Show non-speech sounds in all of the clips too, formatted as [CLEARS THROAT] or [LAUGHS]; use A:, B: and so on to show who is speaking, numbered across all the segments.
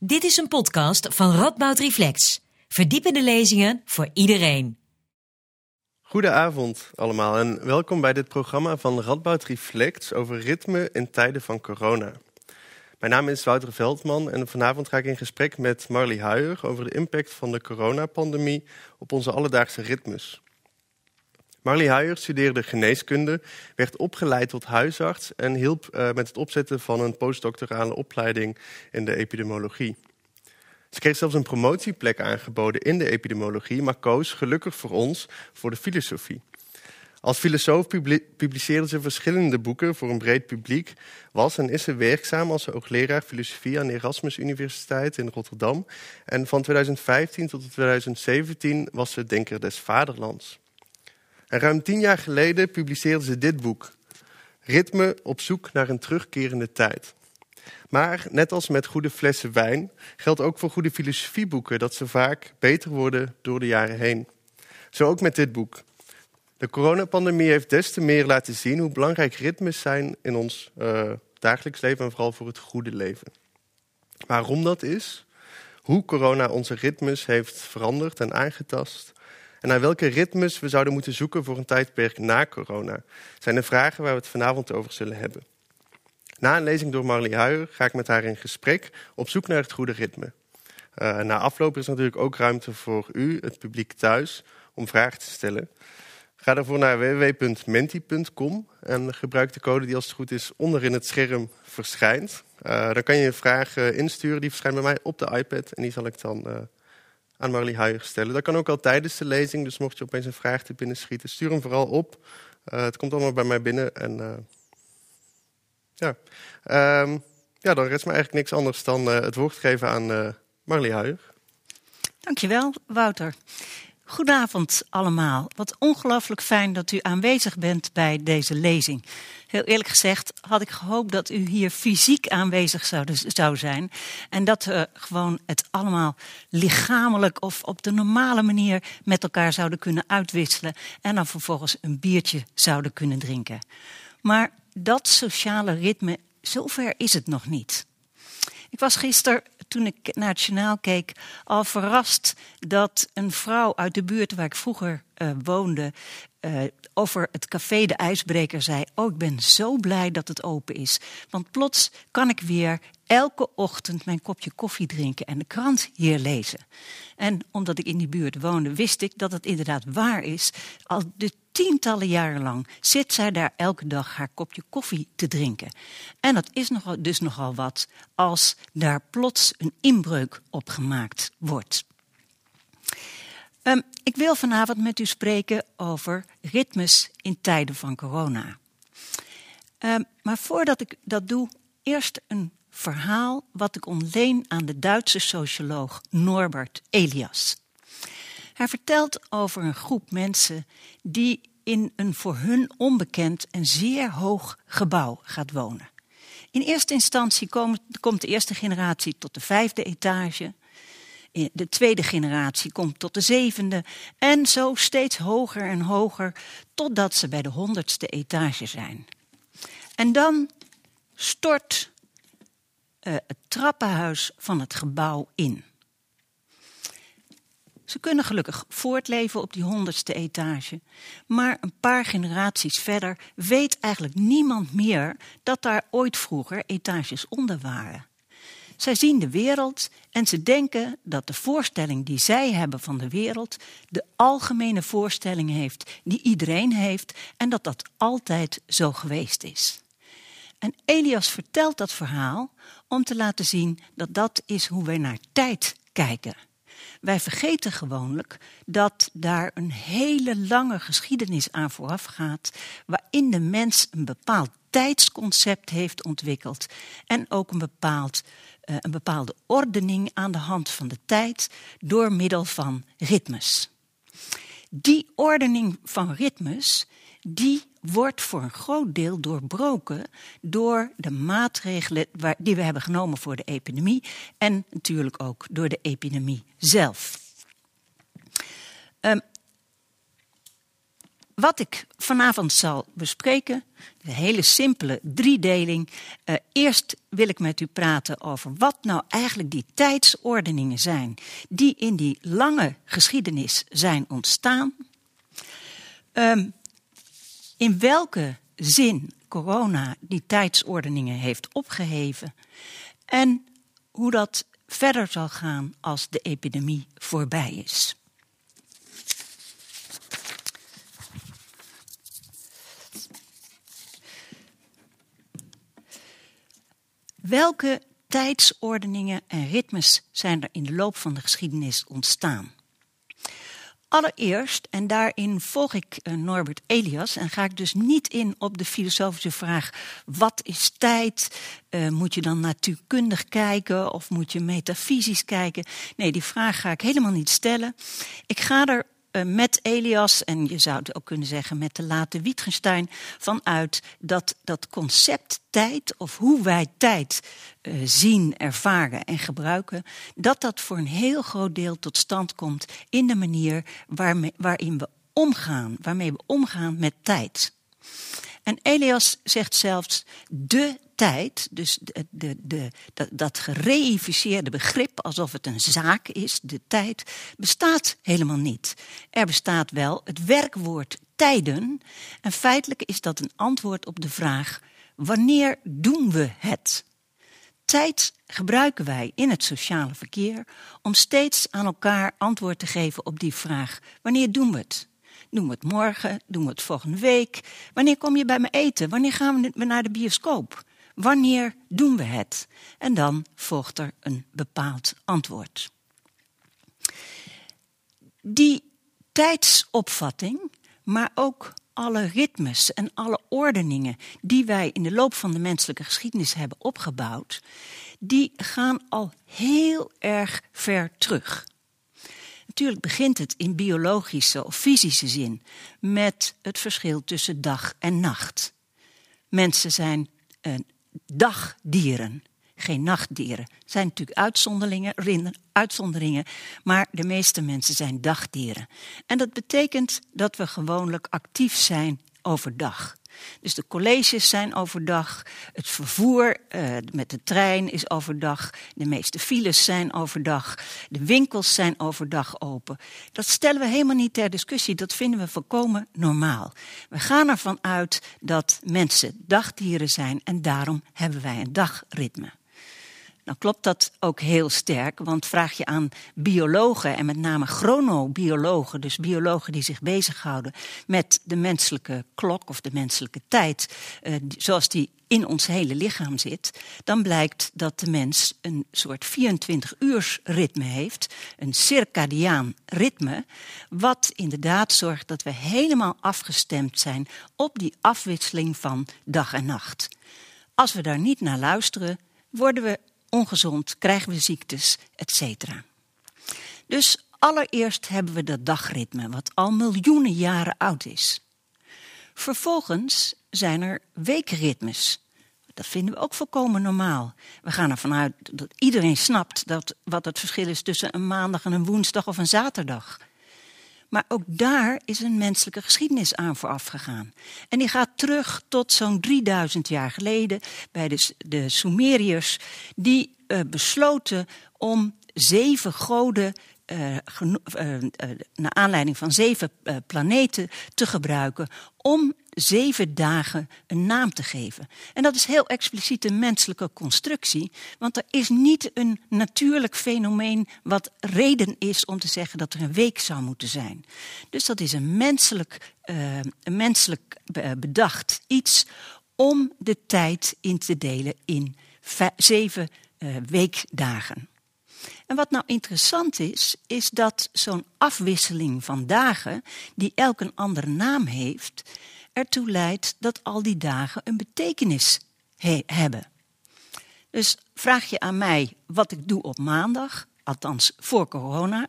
A: Dit is een podcast van Radboud Reflex. Verdiepende lezingen voor iedereen.
B: Goedenavond allemaal en welkom bij dit programma van Radboud Reflex over ritme in tijden van corona. Mijn naam is Wouter Veldman en vanavond ga ik in gesprek met Marley Huijer over de impact van de coronapandemie op onze alledaagse ritmes. Marley Huijer studeerde geneeskunde, werd opgeleid tot huisarts en hielp uh, met het opzetten van een postdoctorale opleiding in de epidemiologie. Ze kreeg zelfs een promotieplek aangeboden in de epidemiologie, maar koos gelukkig voor ons voor de filosofie. Als filosoof publiceerde ze verschillende boeken voor een breed publiek, was en is ze werkzaam als hoogleraar filosofie aan de Erasmus Universiteit in Rotterdam. En van 2015 tot 2017 was ze Denker des Vaderlands. En ruim tien jaar geleden publiceerde ze dit boek, Ritme op zoek naar een terugkerende tijd. Maar net als met goede flessen wijn geldt ook voor goede filosofieboeken dat ze vaak beter worden door de jaren heen. Zo ook met dit boek. De coronapandemie heeft des te meer laten zien hoe belangrijk ritmes zijn in ons uh, dagelijks leven en vooral voor het goede leven. Waarom dat is, hoe corona onze ritmes heeft veranderd en aangetast en naar welke ritmes we zouden moeten zoeken voor een tijdperk na corona, zijn de vragen waar we het vanavond over zullen hebben. Na een lezing door Marley Huijer ga ik met haar in gesprek op zoek naar het goede ritme. Uh, na afloop is natuurlijk ook ruimte voor u, het publiek thuis, om vragen te stellen. Ga daarvoor naar www.menti.com en gebruik de code die als het goed is onderin het scherm verschijnt. Uh, dan kan je een vraag insturen, die verschijnt bij mij op de iPad en die zal ik dan uh, aan Marley Huijer stellen. Dat kan ook al tijdens de lezing, dus mocht je opeens een vraag te binnen schieten, stuur hem vooral op. het komt allemaal bij mij binnen en ja. Um, ja, dan rest me eigenlijk niks anders dan uh, het woord geven aan Marley Huijer.
C: Dankjewel, Wouter. Goedenavond allemaal. Wat ongelooflijk fijn dat u aanwezig bent bij deze lezing. Heel eerlijk gezegd had ik gehoopt dat u hier fysiek aanwezig zou, zou zijn. En dat we gewoon het allemaal lichamelijk of op de normale manier met elkaar zouden kunnen uitwisselen. En dan vervolgens een biertje zouden kunnen drinken. Maar dat sociale ritme, zover is het nog niet. Ik was gisteren, toen ik journaal keek, al verrast dat een vrouw uit de buurt waar ik vroeger uh, woonde, uh, over het café De IJsbreker zei: Oh, ik ben zo blij dat het open is. Want plots kan ik weer elke ochtend mijn kopje koffie drinken en de krant hier lezen. En omdat ik in die buurt woonde, wist ik dat het inderdaad waar is. Al de tientallen jaren lang zit zij daar elke dag haar kopje koffie te drinken. En dat is nogal, dus nogal wat als daar plots een inbreuk op gemaakt wordt. Um, ik wil vanavond met u spreken over ritmes in tijden van corona. Um, maar voordat ik dat doe, eerst een verhaal wat ik ontleen aan de Duitse socioloog Norbert Elias. Hij vertelt over een groep mensen die in een voor hun onbekend en zeer hoog gebouw gaat wonen. In eerste instantie komt de eerste generatie tot de vijfde etage. De tweede generatie komt tot de zevende. En zo steeds hoger en hoger, totdat ze bij de honderdste etage zijn. En dan stort uh, het trappenhuis van het gebouw in. Ze kunnen gelukkig voortleven op die honderdste etage. Maar een paar generaties verder weet eigenlijk niemand meer dat daar ooit vroeger etages onder waren. Zij zien de wereld en ze denken dat de voorstelling die zij hebben van de wereld de algemene voorstelling heeft die iedereen heeft en dat dat altijd zo geweest is. En Elias vertelt dat verhaal om te laten zien dat dat is hoe wij naar tijd kijken. Wij vergeten gewoonlijk dat daar een hele lange geschiedenis aan vooraf gaat, waarin de mens een bepaald tijdsconcept heeft ontwikkeld en ook een, bepaald, uh, een bepaalde ordening aan de hand van de tijd door middel van ritmes. Die ordening van ritmes die wordt voor een groot deel doorbroken door de maatregelen die we hebben genomen voor de epidemie en natuurlijk ook door de epidemie zelf. Um, wat ik vanavond zal bespreken, een hele simpele driedeling. Uh, eerst wil ik met u praten over wat nou eigenlijk die tijdsordeningen zijn die in die lange geschiedenis zijn ontstaan. Um, in welke zin corona die tijdsordeningen heeft opgeheven en hoe dat verder zal gaan als de epidemie voorbij is. Welke tijdsordeningen en ritmes zijn er in de loop van de geschiedenis ontstaan? Allereerst, en daarin volg ik uh, Norbert Elias en ga ik dus niet in op de filosofische vraag: wat is tijd? Uh, moet je dan natuurkundig kijken of moet je metafysisch kijken? Nee, die vraag ga ik helemaal niet stellen. Ik ga er met Elias, en je zou het ook kunnen zeggen met de late Wittgenstein, vanuit dat dat concept tijd, of hoe wij tijd uh, zien, ervaren en gebruiken, dat dat voor een heel groot deel tot stand komt in de manier waarmee, waarin we omgaan, waarmee we omgaan met tijd. En Elias zegt zelfs de tijd, dus de, de, de, dat, gereïficeerde begrip alsof het een zaak is, de tijd, bestaat helemaal niet. Er bestaat wel het werkwoord tijden en feitelijk is dat een antwoord op de vraag wanneer doen we het? Tijd gebruiken wij in het sociale verkeer om steeds aan elkaar antwoord te geven op die vraag wanneer doen we het? Doen we het morgen? Doen we het volgende week? Wanneer kom je bij me eten? Wanneer gaan we naar de bioscoop? Wanneer doen we het? En dan volgt er een bepaald antwoord. Die tijdsopvatting, maar ook alle ritmes en alle ordeningen die wij in de loop van de menselijke geschiedenis hebben opgebouwd, die gaan al heel erg ver terug. Natuurlijk begint het in biologische of fysische zin met het verschil tussen dag en nacht. Mensen zijn dagdieren, geen nachtdieren. Er zijn natuurlijk uitzonderingen, uitzonderingen, maar de meeste mensen zijn dagdieren. En dat betekent dat we gewoonlijk actief zijn overdag. Dus de colleges zijn overdag, het vervoer uh, met de trein is overdag, de meeste files zijn overdag, de winkels zijn overdag open. Dat stellen we helemaal niet ter discussie, dat vinden we volkomen normaal. We gaan ervan uit dat mensen dagdieren zijn en daarom hebben wij een dagritme. Dan klopt dat ook heel sterk, want vraag je aan biologen en met name chronobiologen, dus biologen die zich bezighouden met de menselijke klok of de menselijke tijd, eh, zoals die in ons hele lichaam zit, dan blijkt dat de mens een soort 24-uurs ritme heeft, een circadiaan ritme, wat inderdaad zorgt dat we helemaal afgestemd zijn op die afwisseling van dag en nacht. Als we daar niet naar luisteren, worden we ongezond, krijgen we ziektes, etc. Dus allereerst hebben we dat dagritme, wat al miljoenen jaren oud is. Vervolgens zijn er weekritmes. Dat vinden we ook volkomen normaal. We gaan ervan uit dat iedereen snapt dat, wat het verschil is tussen een maandag en een woensdag of een zaterdag. Maar ook daar is een menselijke geschiedenis aan vooraf gegaan. En die gaat terug tot zo'n 3000 jaar geleden bij de, de Sumeriërs, die uh, besloten om zeven goden uh, naar aanleiding van zeven planeten te gebruiken om zeven dagen een naam te geven. En dat is heel expliciet een menselijke constructie, want er is niet een natuurlijk fenomeen wat reden is om te zeggen dat er een week zou moeten zijn. Dus dat is een menselijk, een menselijk bedacht iets om de tijd in te delen in zeven weekdagen. En wat nou interessant is, is dat zo'n afwisseling van dagen, die elk een andere naam heeft, ertoe leidt dat al die dagen een betekenis hebben. Dus vraag je aan mij wat ik doe op maandag, althans voor corona,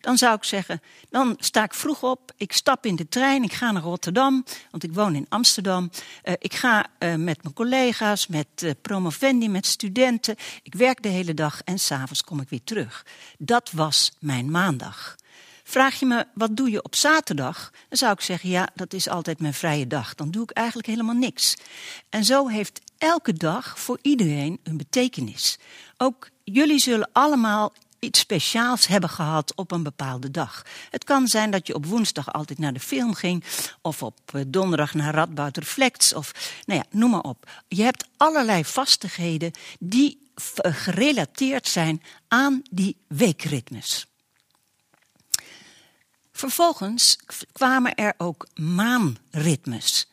C: dan zou ik zeggen, dan sta ik vroeg op, ik stap in de trein, ik ga naar Rotterdam, want ik woon in Amsterdam. Uh, ik ga uh, met mijn collega's, met uh, promovendi, met studenten. Ik werk de hele dag en s'avonds kom ik weer terug. Dat was mijn maandag. Vraag je me, wat doe je op zaterdag? Dan zou ik zeggen, ja, dat is altijd mijn vrije dag. Dan doe ik eigenlijk helemaal niks. En zo heeft elke dag voor iedereen een betekenis. Ook jullie zullen allemaal iets speciaals hebben gehad op een bepaalde dag. Het kan zijn dat je op woensdag altijd naar de film ging, of op eh, donderdag naar Radboud Reflects, of nou ja, noem maar op. Je hebt allerlei vastigheden die eh, gerelateerd zijn aan die weekritmes. Vervolgens kwamen er ook maanritmes.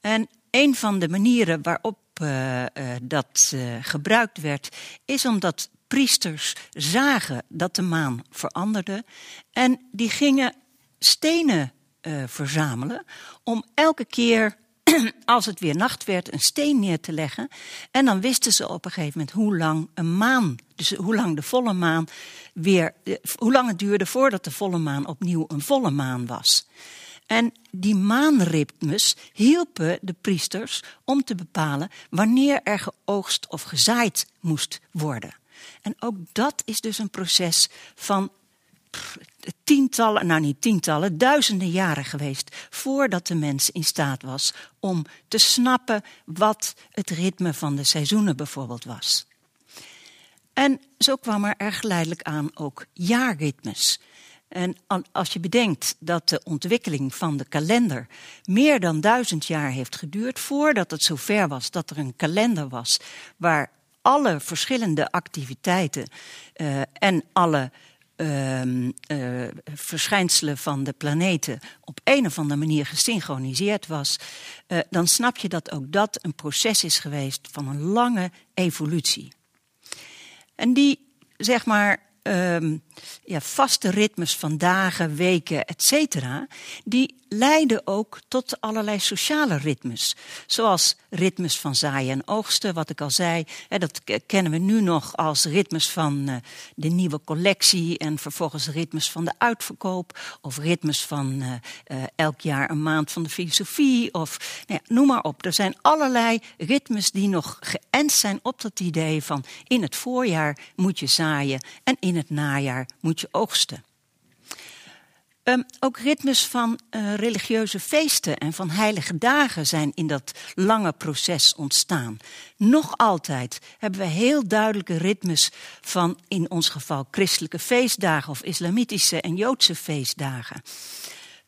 C: En een van de manieren waarop uh, dat gebruikt werd, is omdat priesters zagen dat de maan veranderde en die gingen stenen verzamelen om elke keer [CLEARS THROAT] als het weer nacht werd, een steen neer te leggen. En dan wisten ze op een gegeven moment hoe lang een maan, dus hoe lang de volle maan weer, eh, hoe lang het duurde voordat de volle maan opnieuw een volle maan was. En die maanritmes hielpen de priesters om te bepalen wanneer er geoogst of gezaaid moest worden. En ook dat is dus een proces van tientallen, nou niet tientallen, duizenden jaren geweest voordat de mens in staat was om te snappen wat het ritme van de seizoenen bijvoorbeeld was. En zo kwam er, er geleidelijk aan ook jaarritmes. En als je bedenkt dat de ontwikkeling van de kalender meer dan duizend jaar heeft geduurd voordat het zover was dat er een kalender was waar alle verschillende activiteiten uh, en alle uh, uh, verschijnselen van de planeten op een of andere manier gesynchroniseerd was, uh, dan snap je dat ook dat een proces is geweest van een lange evolutie. En die, zeg maar, um, ja, vaste ritmes van dagen, weken, etc., die leiden ook tot allerlei sociale ritmes. Zoals ritmes van zaaien en oogsten, wat ik al zei. Dat kennen we nu nog als ritmes van uh, de nieuwe collectie en vervolgens ritmes van de uitverkoop. Of ritmes van uh, uh, elk jaar een maand van de filosofie. Of nou ja, noem maar op. Er zijn allerlei ritmes die nog geënt zijn op dat idee van in het voorjaar moet je zaaien en in het najaar moet je oogsten. Um, ook ritmes van uh, religieuze feesten en van heilige dagen zijn in dat lange proces ontstaan. Nog altijd hebben we heel duidelijke ritmes van, in ons geval, christelijke feestdagen of islamitische en joodse feestdagen.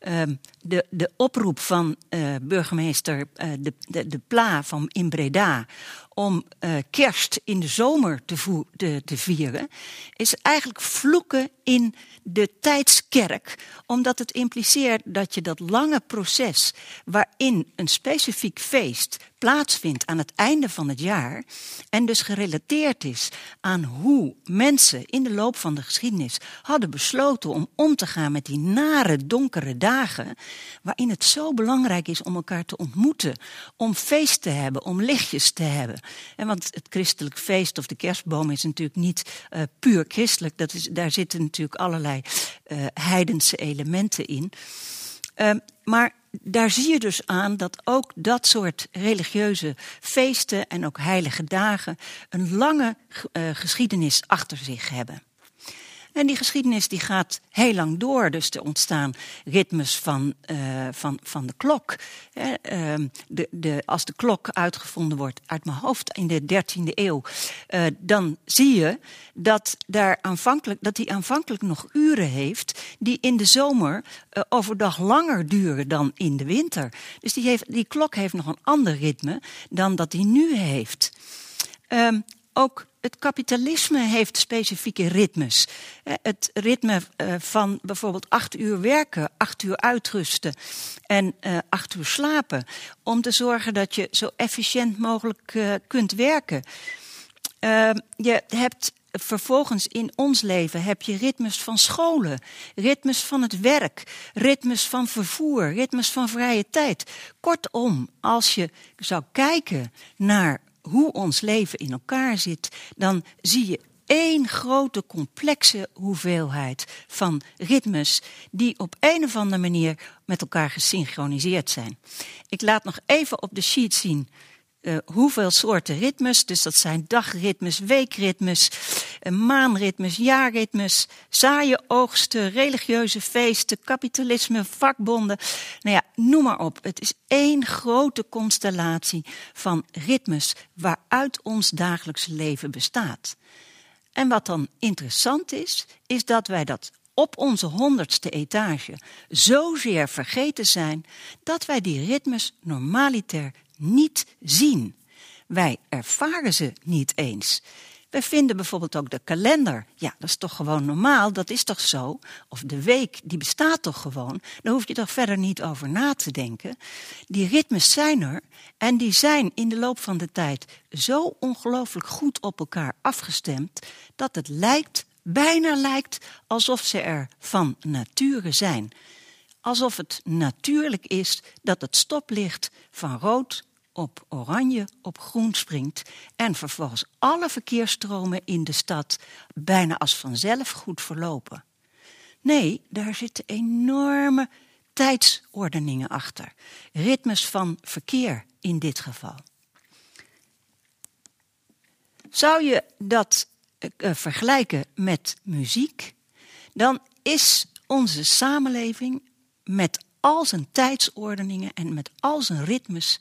C: Um, de, de oproep van uh, burgemeester uh, de, de, de Pla van in Breda om uh, kerst in de zomer te, te, te vieren, is eigenlijk vloeken in de tijdskerk, omdat het impliceert dat je dat lange proces waarin een specifiek feest plaatsvindt aan het einde van het jaar en dus gerelateerd is aan hoe mensen in de loop van de geschiedenis hadden besloten om om te gaan met die nare donkere dagen, waarin het zo belangrijk is om elkaar te ontmoeten, om feest te hebben, om lichtjes te hebben. En want het christelijk feest of de kerstboom is natuurlijk niet uh, puur christelijk, dat is, daar zitten natuurlijk allerlei uh, heidense elementen in. Uh, maar daar zie je dus aan dat ook dat soort religieuze feesten en ook heilige dagen een lange uh, geschiedenis achter zich hebben. En die geschiedenis die gaat heel lang door. Dus er ontstaan ritmes van, uh, van, van de klok. Uh, de, de, als de klok uitgevonden wordt uit mijn hoofd in de 13e eeuw, uh, dan zie je dat, daar aanvankelijk, dat die aanvankelijk nog uren heeft die in de zomer overdag langer duren dan in de winter. Dus die, heeft, die klok heeft nog een ander ritme dan dat die nu heeft. Ehm, ook het kapitalisme heeft specifieke ritmes. Eh, het ritme eh, van bijvoorbeeld acht uur werken, acht uur uitrusten en uh, acht uur slapen. Om te zorgen dat je zo efficiënt mogelijk kunt werken. Uh, je hebt vervolgens in ons leven heb je ritmes van scholen, ritmes van het werk, ritmes van vervoer, ritmes van vrije tijd. Kortom, als je zou kijken naar hoe ons leven in elkaar zit, dan zie je één grote complexe hoeveelheid van ritmes die op een of andere manier met elkaar gesynchroniseerd zijn. Ik laat nog even op de sheet zien uh, hoeveel soorten ritmes. Dus dat zijn dagritmes, weekritmes, uh, maanritmes, jaarritmes, zaaien, oogsten, religieuze feesten, kapitalisme, vakbonden. Nou ja, noem maar op. Het is één grote constellatie van ritmes waaruit ons dagelijks leven bestaat. En wat dan interessant is, is dat wij dat op onze honderdste etage zozeer vergeten zijn dat wij die ritmes normaliter niet zien. Wij ervaren ze niet eens. Wij vinden bijvoorbeeld ook de kalender. Ja, dat is toch gewoon normaal, dat is toch zo? Of de week, die bestaat toch gewoon? Daar hoef je toch verder niet over na te denken. Die ritmes zijn er en die zijn in de loop van de tijd zo ongelooflijk goed op elkaar afgestemd dat het lijkt, bijna lijkt, alsof ze er van nature zijn. Alsof het natuurlijk is dat het stoplicht van rood op oranje op groen springt en vervolgens alle verkeersstromen in de stad bijna als vanzelf goed verlopen. Nee, daar zitten enorme tijdsordeningen achter. Ritmes van verkeer in dit geval. Zou je dat uh, vergelijken met muziek, dan is onze samenleving met al zijn tijdsordeningen en met al zijn ritmes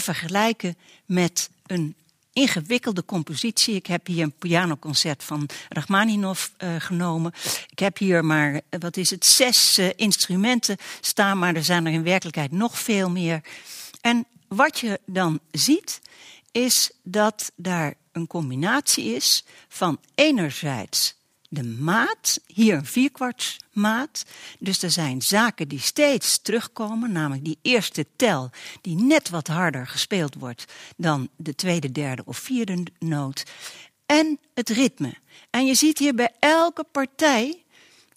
C: vergelijken met een ingewikkelde compositie. Ik heb hier een pianoconcert van Rachmaninov uh, genomen. Ik heb hier maar, eh, wat is het, zes uh, instrumenten staan, maar er zijn er in werkelijkheid nog veel meer. En wat je dan ziet, is dat daar een combinatie is van enerzijds de maat, hier een vierkwartsmaat. Dus er zijn zaken die steeds terugkomen, namelijk die eerste tel die net wat harder gespeeld wordt dan de tweede, derde of vierde noot. En het ritme. En je ziet hier bij elke partij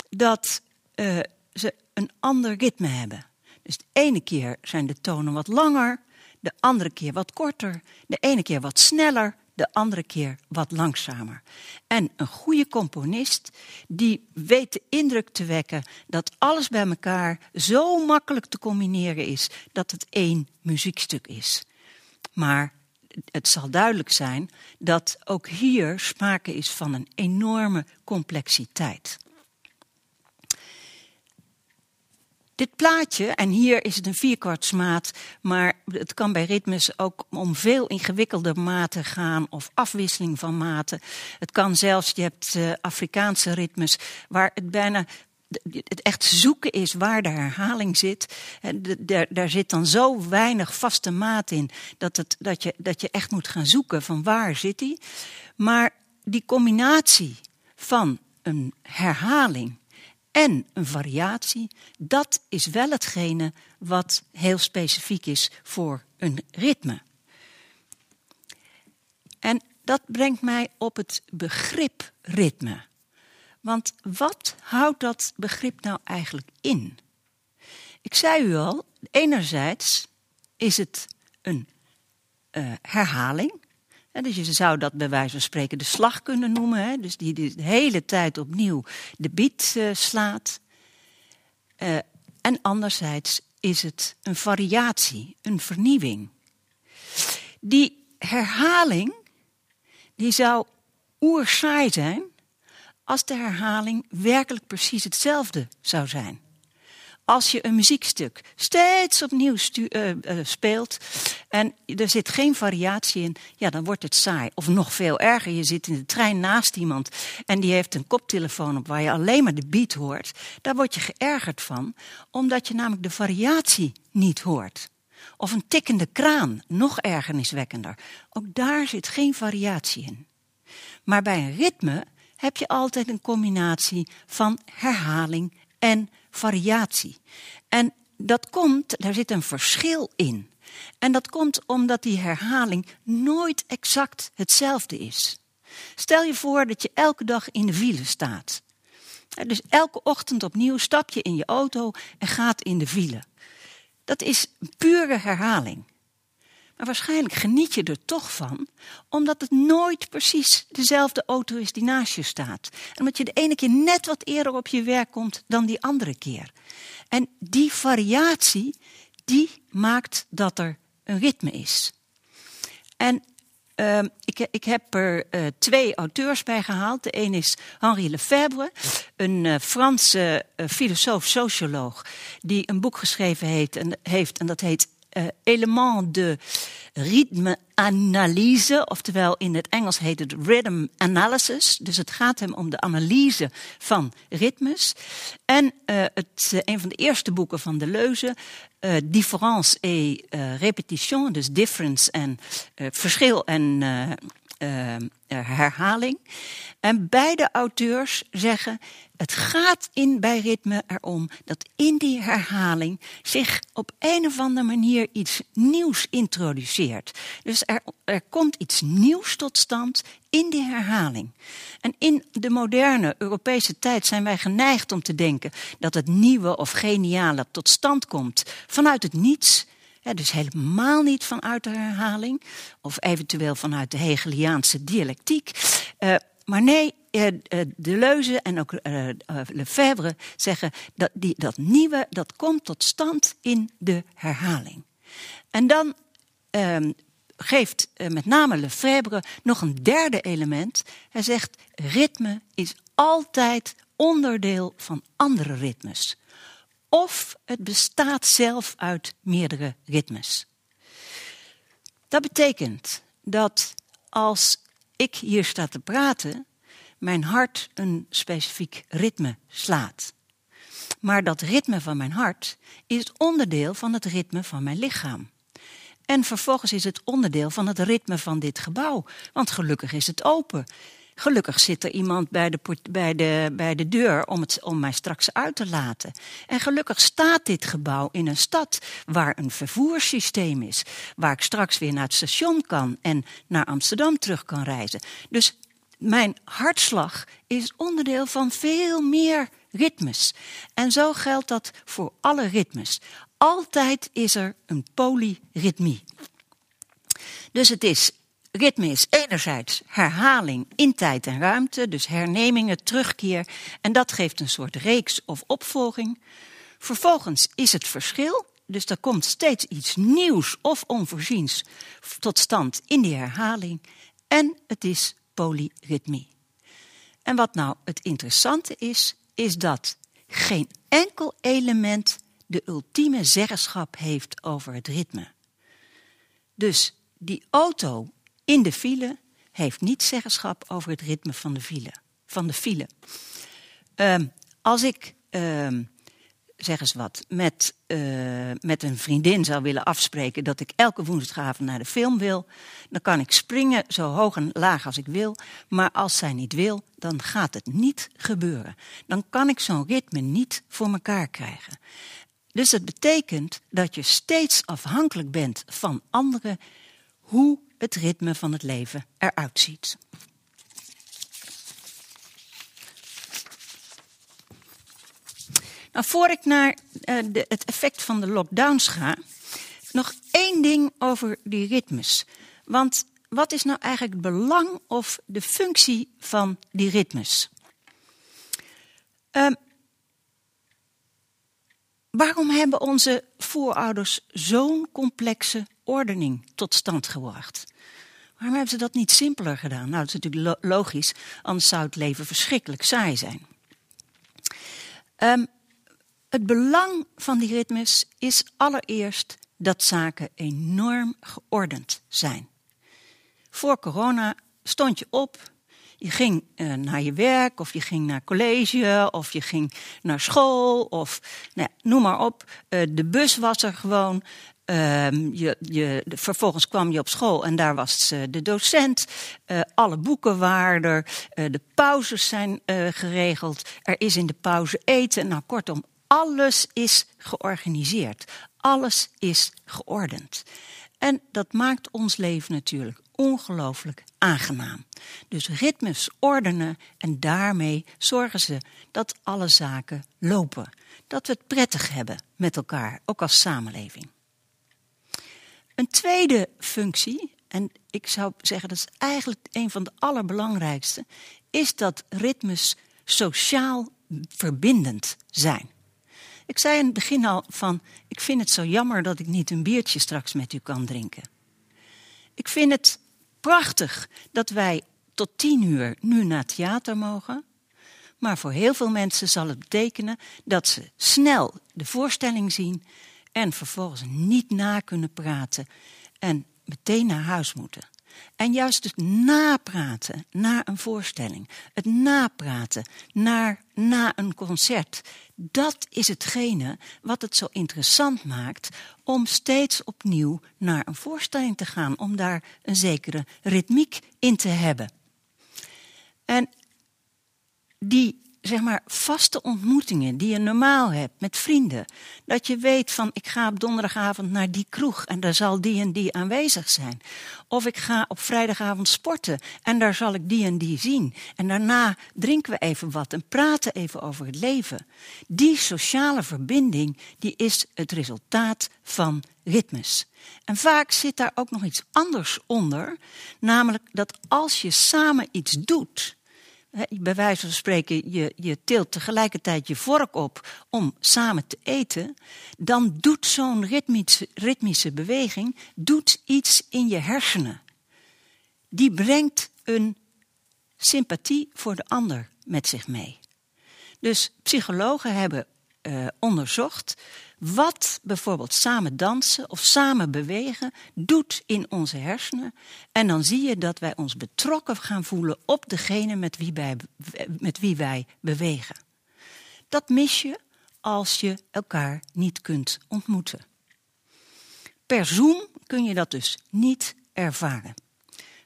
C: dat uh, ze een ander ritme hebben. Dus de ene keer zijn de tonen wat langer, de andere keer wat korter, de ene keer wat sneller, de andere keer wat langzamer. En een goede componist die weet de indruk te wekken dat alles bij elkaar zo makkelijk te combineren is dat het één muziekstuk is. Maar het zal duidelijk zijn dat ook hier sprake is van een enorme complexiteit. Dit plaatje, en hier is het een vierkwartsmaat, maar het kan bij ritmes ook om veel ingewikkelder maten gaan of afwisseling van maten. Het kan zelfs, je hebt uh, Afrikaanse ritmes waar het bijna het echt zoeken is waar de herhaling zit. Daar zit dan zo weinig vaste maat in dat, het, dat, je, dat je echt moet gaan zoeken van waar zit die. Maar die combinatie van een herhaling en een variatie, dat is wel hetgene wat heel specifiek is voor een ritme. En dat brengt mij op het begrip ritme. Want wat houdt dat begrip nou eigenlijk in? Ik zei u al, enerzijds is het een uh, herhaling, dus je zou dat bij wijze van spreken de slag kunnen noemen. Hè? Dus die de hele tijd opnieuw de beat uh, slaat. Uh, en anderzijds is het een variatie, een vernieuwing. Die herhaling die zou oersaai zijn als de herhaling werkelijk precies hetzelfde zou zijn als je een muziekstuk steeds opnieuw uh, uh, speelt en er zit geen variatie in, ja, dan wordt het saai. Of nog veel erger, je zit in de trein naast iemand en die heeft een koptelefoon op waar je alleen maar de beat hoort. Daar word je geërgerd van, omdat je namelijk de variatie niet hoort. Of een tikkende kraan, nog ergerniswekkender. Ook daar zit geen variatie in. Maar bij een ritme heb je altijd een combinatie van herhaling en variatie. En dat komt, daar zit een verschil in. En dat komt omdat die herhaling nooit exact hetzelfde is. Stel je voor dat je elke dag in de file staat. Dus elke ochtend opnieuw stap je in je auto en gaat in de file. Dat is pure herhaling. Maar waarschijnlijk geniet je er toch van, omdat het nooit precies dezelfde auto is die naast je staat. En omdat je de ene keer net wat eerder op je werk komt dan die andere keer. En die variatie, die maakt dat er een ritme is. En uh, ik, ik, heb er uh, twee auteurs bij gehaald. De een is Henri Lefebvre, een uh, Franse filosoof-socioloog, die een boek geschreven heeft en, heeft, en dat heet Element de ritme-analyse, oftewel in het Engels heet het rhythm analysis. Dus het gaat hem om de analyse van ritmes. En het, een van de eerste boeken van Deleuze, uh, différence et répétition, dus difference en verschil en herhaling. En beide auteurs zeggen, het gaat in bij ritme erom dat in die herhaling zich op een of andere manier iets nieuws introduceert. Dus er, er komt iets nieuws tot stand in die herhaling. En in de moderne Europese tijd zijn wij geneigd om te denken dat het nieuwe of geniale tot stand komt vanuit het niets. Dus helemaal niet vanuit de herhaling, of eventueel vanuit de Hegeliaanse dialectiek. Uh, maar nee, uh, Deleuze en ook Lefebvre zeggen dat die, dat nieuwe dat komt tot stand in de herhaling. En dan ehm, geeft met name Lefebvre nog een derde element. Hij zegt ritme is altijd onderdeel van andere ritmes. Of het bestaat zelf uit meerdere ritmes. Dat betekent dat als ik hier sta te praten, mijn hart een specifiek ritme slaat. Maar dat ritme van mijn hart is onderdeel van het ritme van mijn lichaam. En vervolgens is het onderdeel van het ritme van dit gebouw. Want gelukkig is het open. Gelukkig zit er iemand bij de, bij de, bij de deur om, het, om mij straks uit te laten. En gelukkig staat dit gebouw in een stad waar een vervoerssysteem is. Waar ik straks weer naar het station kan en naar Amsterdam terug kan reizen. Dus mijn hartslag is onderdeel van veel meer ritmes. En zo geldt dat voor alle ritmes. Altijd is er een polyritmie. Dus het is, ritme is enerzijds herhaling in tijd en ruimte, dus hernemingen, terugkeer, en dat geeft een soort reeks of opvolging. Vervolgens is het verschil, dus er komt steeds iets nieuws of onvoorziens tot stand in die herhaling. En het is polyritmie. En wat nou het interessante is, is dat geen enkel element de ultieme zeggenschap heeft over het ritme. Dus die auto in de file heeft niet zeggenschap over het ritme van de file. Van de file. Um, als ik um, zeg eens wat, met, uh, met een vriendin zou willen afspreken dat ik elke woensdagavond naar de film wil, dan kan ik springen zo hoog en laag als ik wil. Maar als zij niet wil, dan gaat het niet gebeuren. Dan kan ik zo'n ritme niet voor mekaar krijgen. Dus dat betekent dat je steeds afhankelijk bent van anderen hoe het ritme van het leven eruit ziet. Nou, voor ik naar uh, de, het effect van de lockdowns ga, nog één ding over die ritmes. Want wat is nou eigenlijk het belang of de functie van die ritmes? Uh, waarom hebben onze voorouders zo'n complexe ordening tot stand gebracht? Waarom hebben ze dat niet simpeler gedaan? Nou, dat is natuurlijk logisch, anders zou het leven verschrikkelijk saai zijn. Um, het belang van die ritmes is allereerst dat zaken enorm geordend zijn. Voor corona stond je op, je ging uh, naar je werk, of je ging naar college, of je ging naar school, of nou noem maar op. Uh, de bus was er gewoon. Uh, je, je, vervolgens kwam je op school en daar was de docent. alle boeken waren er. de pauzes zijn geregeld. Er is in de pauze eten. Nou, kortom, alles is georganiseerd. Alles is geordend. En dat maakt ons leven natuurlijk ongelooflijk aangenaam. Dus ritmes ordenen en daarmee zorgen ze dat alle zaken lopen. Dat we het prettig hebben met elkaar, ook als samenleving. Een tweede functie, en ik zou zeggen dat is eigenlijk een van de allerbelangrijkste, is dat ritmes sociaal verbindend zijn. Ik zei in het begin al van, ik vind het zo jammer dat ik niet een biertje straks met u kan drinken. Ik vind het prachtig dat wij tot tien uur nu naar theater mogen. Maar voor heel veel mensen zal het betekenen dat ze snel de voorstelling zien en vervolgens niet na kunnen praten en meteen naar huis moeten. En juist het napraten naar een voorstelling, het napraten naar, na een concert, dat is hetgene wat het zo interessant maakt om steeds opnieuw naar een voorstelling te gaan, om daar een zekere ritmiek in te hebben. En die zeg maar, vaste ontmoetingen die je normaal hebt met vrienden. Dat je weet van ik ga op donderdagavond naar die kroeg en daar zal die en die aanwezig zijn. Of ik ga op vrijdagavond sporten en daar zal ik die en die zien. En daarna drinken we even wat en praten even over het leven. Die sociale verbinding die is het resultaat van ritmes. En vaak zit daar ook nog iets anders onder, namelijk dat als je samen iets doet bij wijze van spreken, je, je tilt tegelijkertijd je vork op om samen te eten, dan doet zo'n ritmische, ritmische beweging doet iets in je hersenen. Die brengt een sympathie voor de ander met zich mee. Dus psychologen hebben uh, onderzocht wat bijvoorbeeld samen dansen of samen bewegen doet in onze hersenen. En dan zie je dat wij ons betrokken gaan voelen op degene met wie wij, met wie wij bewegen. Dat mis je als je elkaar niet kunt ontmoeten. Per Zoom kun je dat dus niet ervaren.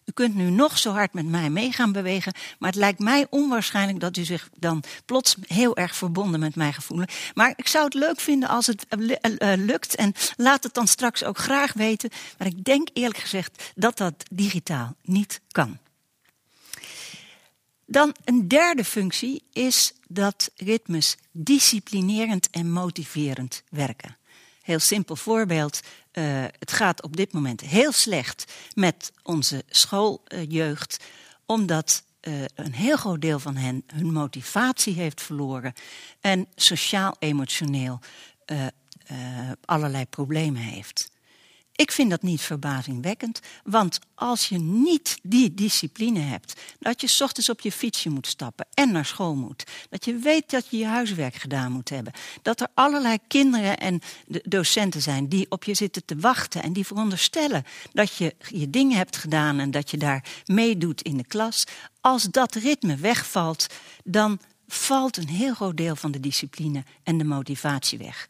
C: U kunt nu nog zo hard met mij mee gaan bewegen, maar het lijkt mij onwaarschijnlijk dat u zich dan plots heel erg verbonden met mij gaat. Maar ik zou het leuk vinden als het eh, eh, lukt en laat het dan straks ook graag weten. Maar ik denk eerlijk gezegd dat dat digitaal niet kan. Dan een derde functie is dat ritmes disciplinerend en motiverend werken. Heel simpel voorbeeld. Uh, het gaat op dit moment heel slecht met onze schooljeugd, omdat uh, een heel groot deel van hen hun motivatie heeft verloren en sociaal-emotioneel uh, allerlei problemen heeft. Ik vind dat niet verbazingwekkend, want als je niet die discipline hebt, dat je ochtends op je fietsje moet stappen en naar school moet, dat je weet dat je je huiswerk gedaan moet hebben, dat er allerlei kinderen en docenten zijn die op je zitten te wachten en die veronderstellen dat je je dingen hebt gedaan en dat je daar meedoet in de klas, als dat ritme wegvalt, dan valt een heel groot deel van de discipline en de motivatie weg.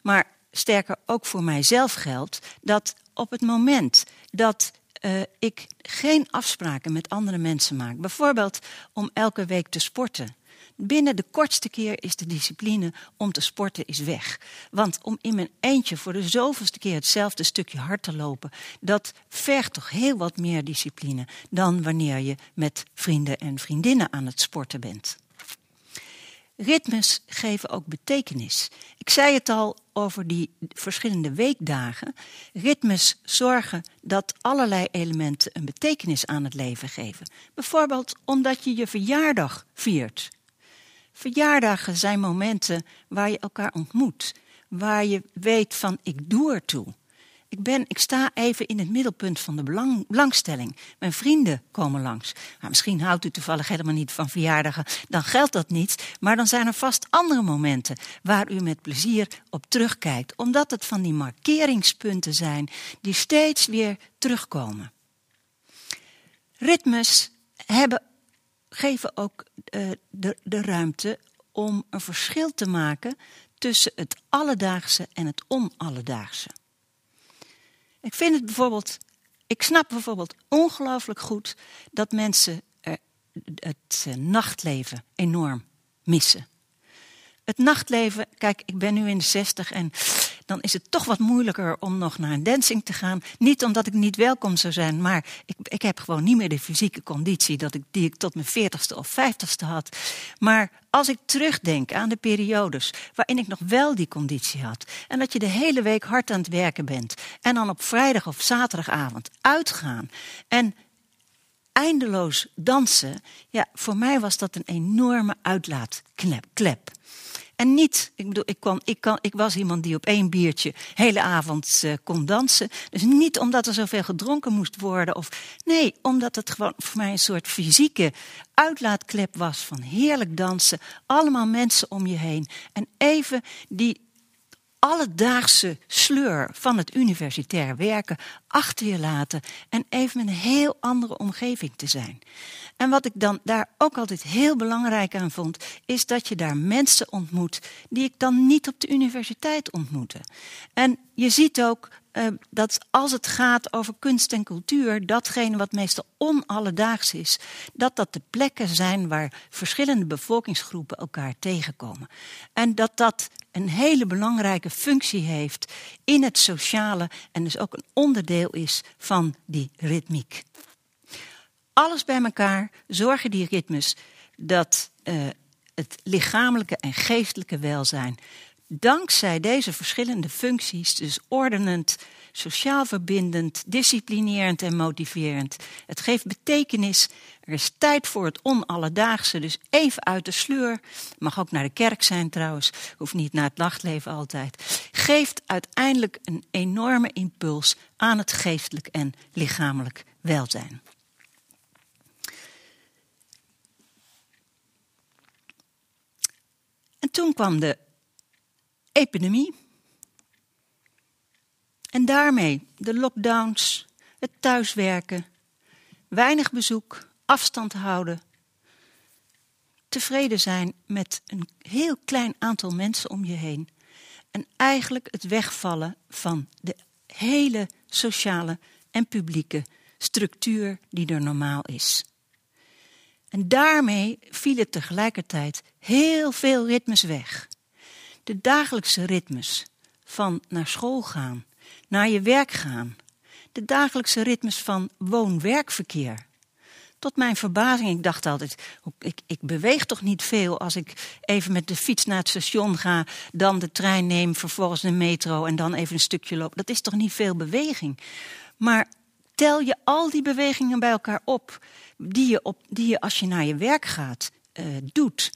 C: Maar sterker ook voor mijzelf geldt dat op het moment dat uh, ik geen afspraken met andere mensen maak, bijvoorbeeld om elke week te sporten. Binnen de kortste keer is de discipline om te sporten is weg. Want om in mijn eentje voor de zoveelste keer hetzelfde stukje hard te lopen, dat vergt toch heel wat meer discipline dan wanneer je met vrienden en vriendinnen aan het sporten bent. Ritmes geven ook betekenis. Ik zei het al over die verschillende weekdagen. Ritmes zorgen dat allerlei elementen een betekenis aan het leven geven. Bijvoorbeeld omdat je je verjaardag viert. Verjaardagen zijn momenten waar je elkaar ontmoet, waar je weet van ik doe ertoe. Ik, ben, ik sta even in het middelpunt van de belang, belangstelling. Mijn vrienden komen langs. Maar misschien houdt u toevallig helemaal niet van verjaardagen. Dan geldt dat niet. Maar dan zijn er vast andere momenten waar u met plezier op terugkijkt. Omdat het van die markeringspunten zijn die steeds weer terugkomen. Ritmes hebben, geven ook uh, de, de ruimte om een verschil te maken tussen het alledaagse en het onalledaagse. Ik vind het bijvoorbeeld, ik snap bijvoorbeeld ongelooflijk goed dat mensen het eh, nachtleven enorm missen. Het nachtleven, kijk, ik ben nu in de zestig en dan is het toch wat moeilijker om nog naar een dancing te gaan. Niet omdat ik niet welkom zou zijn, maar ik, ik heb gewoon niet meer de fysieke conditie dat ik, die ik tot mijn veertigste of vijftigste had. Maar als ik terugdenk aan de periodes waarin ik nog wel die conditie had. En dat je de hele week hard aan het werken bent. En dan op vrijdag of zaterdagavond uitgaan. En eindeloos dansen. Ja, voor mij was dat een enorme uitlaatklep. En niet, ik bedoel, ik, kon, ik, kan, ik was iemand die op één biertje hele avond uh, kon dansen. Dus niet omdat er zoveel gedronken moest worden. Of, nee, omdat het gewoon voor mij een soort fysieke uitlaatklep was van heerlijk dansen. Allemaal mensen om je heen. En even die alledaagse sleur van het universitair werken achter je laten en even een heel andere omgeving te zijn. En wat ik dan daar ook altijd heel belangrijk aan vond, is dat je daar mensen ontmoet die ik dan niet op de universiteit ontmoette. En je ziet ook uh, dat als het gaat over kunst en cultuur, datgene wat meestal onalledaags is, dat dat de plekken zijn waar verschillende bevolkingsgroepen elkaar tegenkomen. En dat dat een hele belangrijke functie heeft in het sociale en dus ook een onderdeel is van die ritmiek. Alles bij elkaar zorgen die ritmes dat uh, het lichamelijke en geestelijke welzijn dankzij deze verschillende functies, dus ordenend, sociaal verbindend, disciplinerend en motiverend. Het geeft betekenis. Er is tijd voor het onalledaagse, dus even uit de sleur. Mag ook naar de kerk zijn trouwens, hoeft niet naar het nachtleven altijd. Geeft uiteindelijk een enorme impuls aan het geestelijk en lichamelijk welzijn. En toen kwam de epidemie. En daarmee de lockdowns, het thuiswerken, weinig bezoek, afstand houden. Tevreden zijn met een heel klein aantal mensen om je heen. En eigenlijk het wegvallen van de hele sociale en publieke structuur die er normaal is. En daarmee vielen tegelijkertijd heel veel ritmes weg. De dagelijkse ritmes van naar school gaan, naar je werk gaan. De dagelijkse ritmes van woon-werkverkeer. Tot mijn verbazing, ik dacht altijd, ik, ik beweeg toch niet veel als ik even met de fiets naar het station ga, dan de trein neem, vervolgens de metro en dan even een stukje loop. Dat is toch niet veel beweging. Maar tel je al die bewegingen bij elkaar op, die je, op, die je als je naar je werk gaat uh, doet,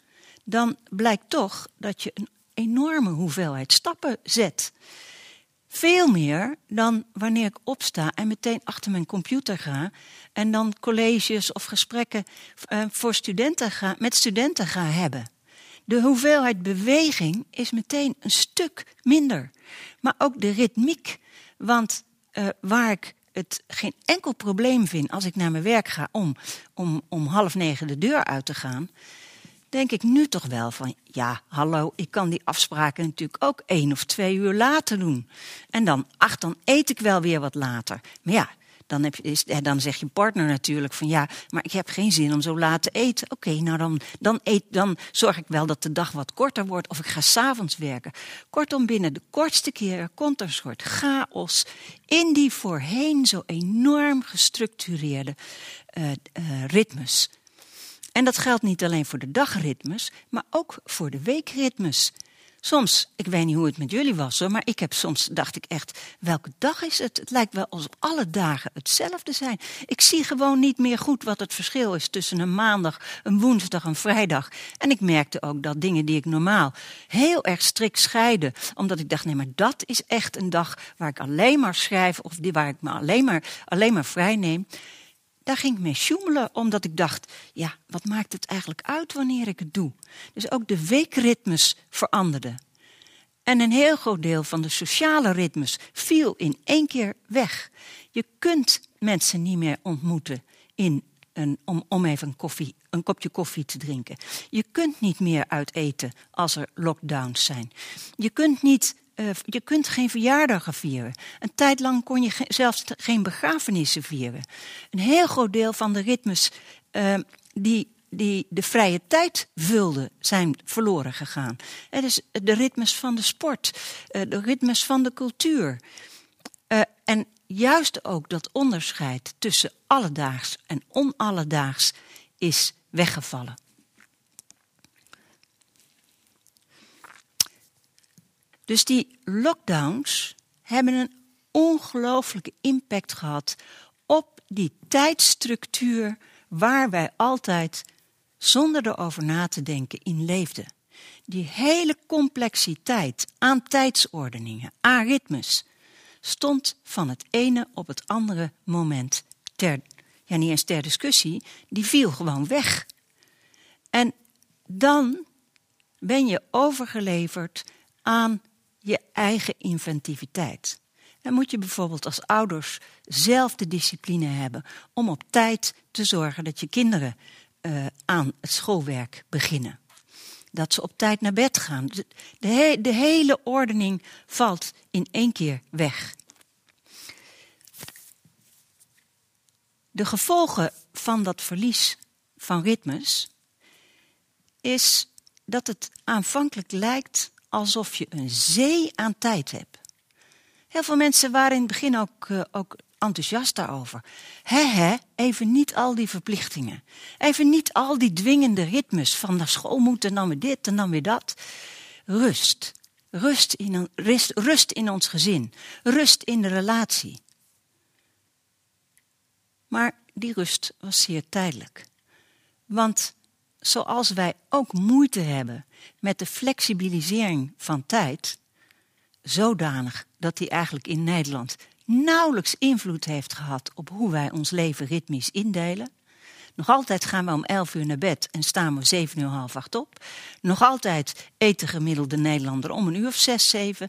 C: dan blijkt toch dat je een enorme hoeveelheid stappen zet. Veel meer dan wanneer ik opsta en meteen achter mijn computer ga en dan colleges of gesprekken uh, voor studenten ga, met studenten ga hebben. De hoeveelheid beweging is meteen een stuk minder. Maar ook de ritmiek. Want uh, waar ik het geen enkel probleem vind als ik naar mijn werk ga om, om, om half negen de deur uit te gaan, denk ik nu toch wel van, ja, hallo, ik kan die afspraken natuurlijk ook één of twee uur later doen. En dan, ach, dan eet ik wel weer wat later. Maar ja, dan, heb je, dan zegt je partner natuurlijk van ja, maar ik heb geen zin om zo laat te eten. Oké, nou dan, dan, eet, dan zorg ik wel dat de dag wat korter wordt of ik ga s'avonds werken. Kortom, binnen de kortste keren komt er een soort chaos in die voorheen zo enorm gestructureerde uh, uh, ritmes. En dat geldt niet alleen voor de dagritmes, maar ook voor de weekritmes. Soms, ik weet niet hoe het met jullie was hoor, maar ik heb soms, dacht ik echt, welke dag is het? Het lijkt wel alsof alle dagen hetzelfde zijn. Ik zie gewoon niet meer goed wat het verschil is tussen een maandag, een woensdag, een vrijdag. En ik merkte ook dat dingen die ik normaal heel erg strikt scheiden, omdat ik dacht, nee, maar dat is echt een dag waar ik alleen maar schrijf of die waar ik me alleen maar, alleen maar vrij neem daar ging ik mee sjoemelen, omdat ik dacht, ja, wat maakt het eigenlijk uit wanneer ik het doe? Dus ook de weekritmes veranderden. En een heel groot deel van de sociale ritmes viel in één keer weg. Je kunt mensen niet meer ontmoeten in een, om, om even koffie, een kopje koffie te drinken. Je kunt niet meer uit eten als er lockdowns zijn. Je kunt niet uh, je kunt geen verjaardagen vieren. Een tijd lang kon je zelfs geen begrafenissen vieren. Een heel groot deel van de ritmes uh, die, die de vrije tijd vulden, zijn verloren gegaan. Het is de ritmes van de sport, uh, de ritmes van de cultuur. en juist ook dat onderscheid tussen alledaags en onalledaags is weggevallen. Dus die lockdowns hebben een ongelooflijke impact gehad op die tijdstructuur waar wij altijd zonder erover na te denken in leefden. Die hele complexiteit aan tijdsordeningen, aan ritmes, stond van het ene op het andere moment ter, ja niet eens ter discussie, die viel gewoon weg. En dan ben je overgeleverd aan je eigen inventiviteit. Dan moet je bijvoorbeeld als ouders zelf de discipline hebben om op tijd te zorgen dat je kinderen uh, aan het schoolwerk beginnen. Dat ze op tijd naar bed gaan. De, de hele ordening valt in één keer weg. De gevolgen van dat verlies van ritmes is dat het aanvankelijk lijkt alsof je een zee aan tijd hebt. Heel veel mensen waren in het begin ook, uh, ook enthousiast daarover. He, he, even niet al die verplichtingen. Even niet al die dwingende ritmes van naar school moeten en dan weer dit en dan weer dat. Rust. Rust in, rust, rust in ons gezin. Rust in de relatie. Maar die rust was zeer tijdelijk. Want zoals wij ook moeite hebben met de flexibilisering van tijd, zodanig dat die eigenlijk in Nederland nauwelijks invloed heeft gehad op hoe wij ons leven ritmisch indelen. Nog altijd gaan we om 11 uur naar bed en staan we zeven uur half acht op. Nog altijd eet de gemiddelde Nederlander om een uur of zes, zeven.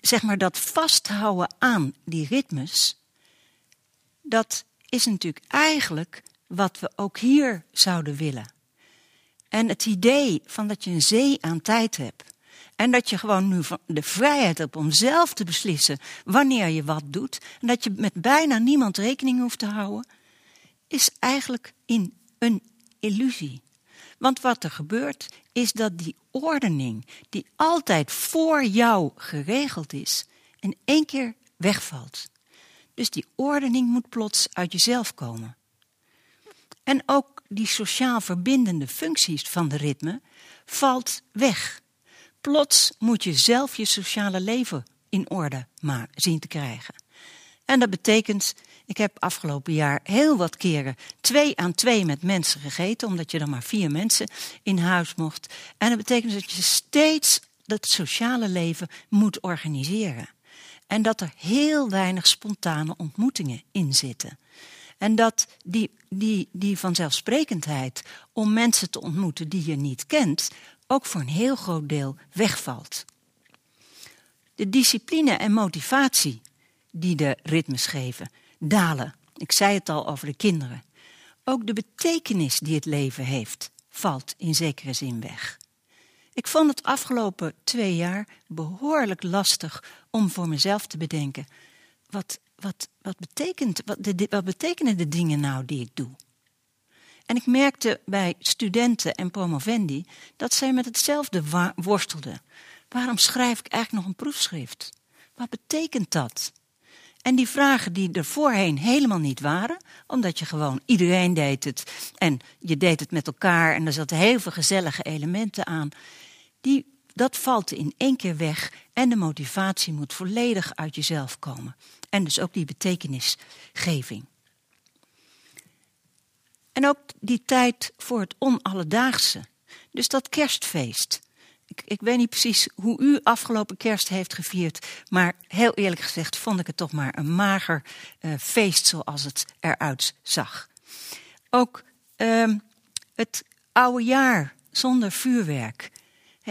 C: Zeg maar dat vasthouden aan die ritmes, dat is natuurlijk eigenlijk wat we ook hier zouden willen. En het idee van dat je een zee aan tijd hebt. En dat je gewoon nu de vrijheid hebt om zelf te beslissen wanneer je wat doet. En dat je met bijna niemand rekening hoeft te houden. Is eigenlijk in een illusie. Want wat er gebeurt is dat die ordening die altijd voor jou geregeld is, in één keer wegvalt. Dus die ordening moet plots uit jezelf komen. En ook die sociaal verbindende functies van de ritme valt weg. Plots moet je zelf je sociale leven in orde zien te krijgen. En dat betekent, ik heb afgelopen jaar heel wat keren twee aan twee met mensen gegeten, omdat je dan maar vier mensen in huis mocht. En dat betekent dat je steeds dat sociale leven moet organiseren. En dat er heel weinig spontane ontmoetingen in zitten. En dat die, die, die vanzelfsprekendheid om mensen te ontmoeten die je niet kent, ook voor een heel groot deel wegvalt. De discipline en motivatie die de ritmes geven, dalen. Ik zei het al over de kinderen. Ook de betekenis die het leven heeft, valt in zekere zin weg. Ik vond het afgelopen twee jaar behoorlijk lastig om voor mezelf te bedenken: wat, wat, wat, betekent, wat, wat betekenen de dingen nou die ik doe? En ik merkte bij studenten en promovendi dat zij met hetzelfde worstelden. Waarom schrijf ik eigenlijk nog een proefschrift? Wat betekent dat? En die vragen die er voorheen helemaal niet waren, omdat je gewoon iedereen deed het en je deed het met elkaar en er zaten heel veel gezellige elementen aan, die, dat valt in één keer weg en de motivatie moet volledig uit jezelf komen. En dus ook die betekenisgeving. En ook die tijd voor het onalledaagse. Dus dat kerstfeest. Ik, ik, weet niet precies hoe u afgelopen kerst heeft gevierd. Maar heel eerlijk gezegd vond ik het toch maar een mager uh, feest zoals het eruit zag. Ook uh, het oude jaar zonder vuurwerk.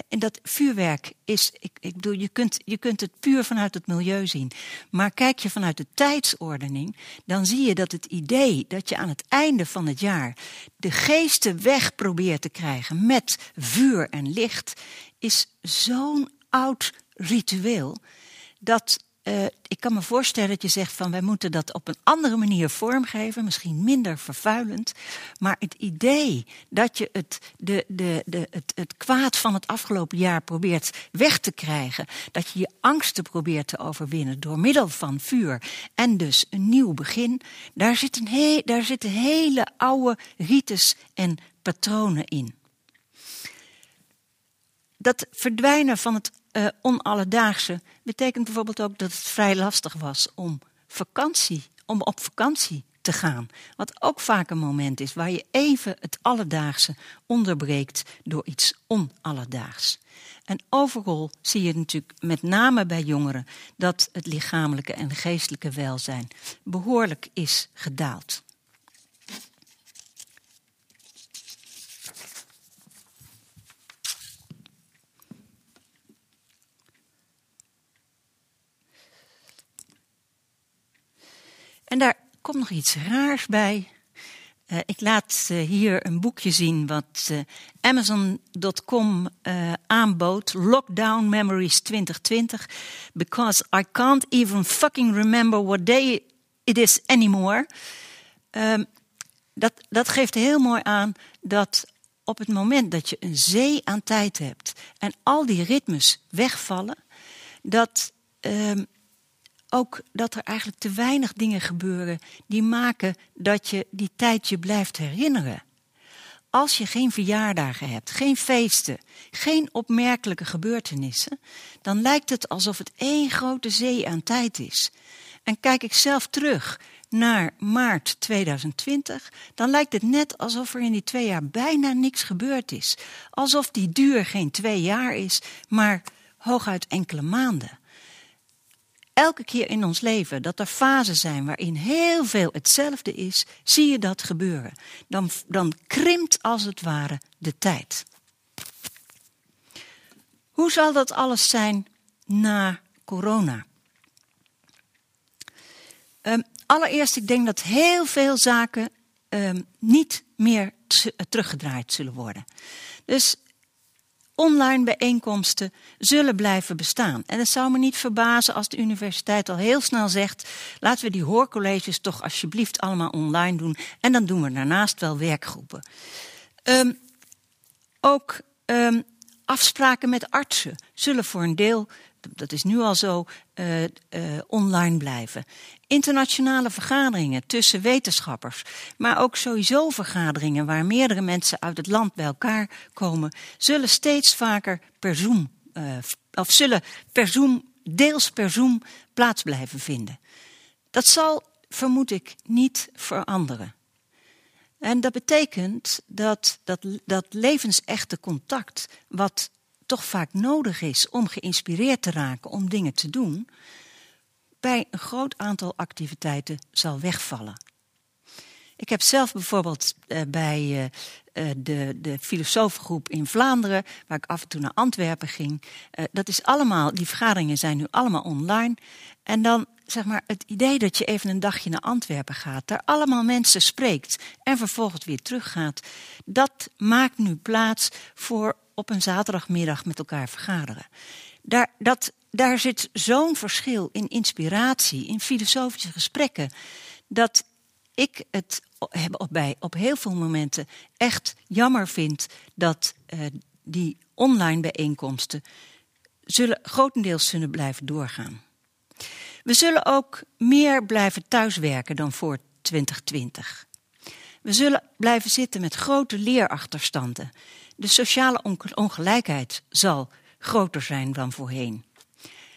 C: En dat vuurwerk is, ik, ik bedoel, je kunt, je kunt het puur vanuit het milieu zien. Maar kijk je vanuit de tijdsordening, dan zie je dat het idee dat je aan het einde van het jaar de geesten weg probeert te krijgen met vuur en licht, is zo'n oud ritueel dat uh, ik kan me voorstellen dat je zegt van wij moeten dat op een andere manier vormgeven, misschien minder vervuilend. Maar het idee dat je het, de, de, de, het, het kwaad van het afgelopen jaar probeert weg te krijgen, dat je je angsten probeert te overwinnen door middel van vuur en dus een nieuw begin, daar, zit een he, daar zitten hele oude rites en patronen in. Dat verdwijnen van het uh, onalledaagse betekent bijvoorbeeld ook dat het vrij lastig was om vakantie, om op vakantie te gaan. Wat ook vaak een moment is waar je even het alledaagse onderbreekt door iets onalledaags. En overal zie je natuurlijk met name bij jongeren dat het lichamelijke en geestelijke welzijn behoorlijk is gedaald. En daar komt nog iets raars bij. Uh, ik laat uh, hier een boekje zien wat uh, Amazon.com aanbood. Lockdown Memories 2020. Because I can't even fucking remember what day it is anymore. Um, dat, dat geeft heel mooi aan dat op het moment dat je een zee aan tijd hebt en al die ritmes wegvallen, dat um, ook dat er eigenlijk te weinig dingen gebeuren die maken dat je die tijd je blijft herinneren. Als je geen verjaardagen hebt, geen feesten, geen opmerkelijke gebeurtenissen, dan lijkt het alsof het één grote zee aan tijd is. En kijk ik zelf terug naar maart 2020, dan lijkt het net alsof er in die twee jaar bijna niks gebeurd is. Alsof die duur geen twee jaar is, maar hooguit enkele maanden elke keer in ons leven dat er fasen zijn waarin heel veel hetzelfde is, zie je dat gebeuren. Dan, dan krimpt als het ware de tijd. Hoe zal dat alles zijn na corona? Um, allereerst, ik denk dat heel veel zaken um, niet meer teruggedraaid zullen worden. Dus online bijeenkomsten zullen blijven bestaan. En het zou me niet verbazen als de universiteit al heel snel zegt: laten we die hoorcolleges toch alsjeblieft allemaal online doen. En dan doen we daarnaast wel werkgroepen. Um, ook um, afspraken met artsen zullen voor een deel dat is nu al zo, uh, uh, online blijven. Internationale vergaderingen tussen wetenschappers, maar ook sowieso vergaderingen waar meerdere mensen uit het land bij elkaar komen, zullen steeds vaker per Zoom, uh, of zullen per Zoom, deels per Zoom plaats blijven vinden. Dat zal, vermoed ik, niet veranderen. En dat betekent dat dat, dat levensechte contact, wat toch vaak nodig is om geïnspireerd te raken om dingen te doen, bij een groot aantal activiteiten zal wegvallen. Ik heb zelf bijvoorbeeld uh, bij uh, uh, de, de filosofengroep in Vlaanderen, waar ik af en toe naar Antwerpen ging, dat is allemaal, die vergaderingen zijn nu allemaal online. En dan zeg maar het idee dat je even een dagje naar Antwerpen gaat, daar allemaal mensen spreekt en vervolgens weer teruggaat, dat maakt nu plaats voor op een zaterdagmiddag met elkaar vergaderen. Daar, dat, daar zit zo'n verschil in inspiratie, in filosofische gesprekken, dat ik het op, bij, op heel veel momenten echt jammer vind dat uh, die online bijeenkomsten zullen, grotendeels zullen blijven doorgaan. We zullen ook meer blijven thuiswerken dan voor 2020. We zullen blijven zitten met grote leerachterstanden. De sociale ongelijkheid zal groter zijn dan voorheen.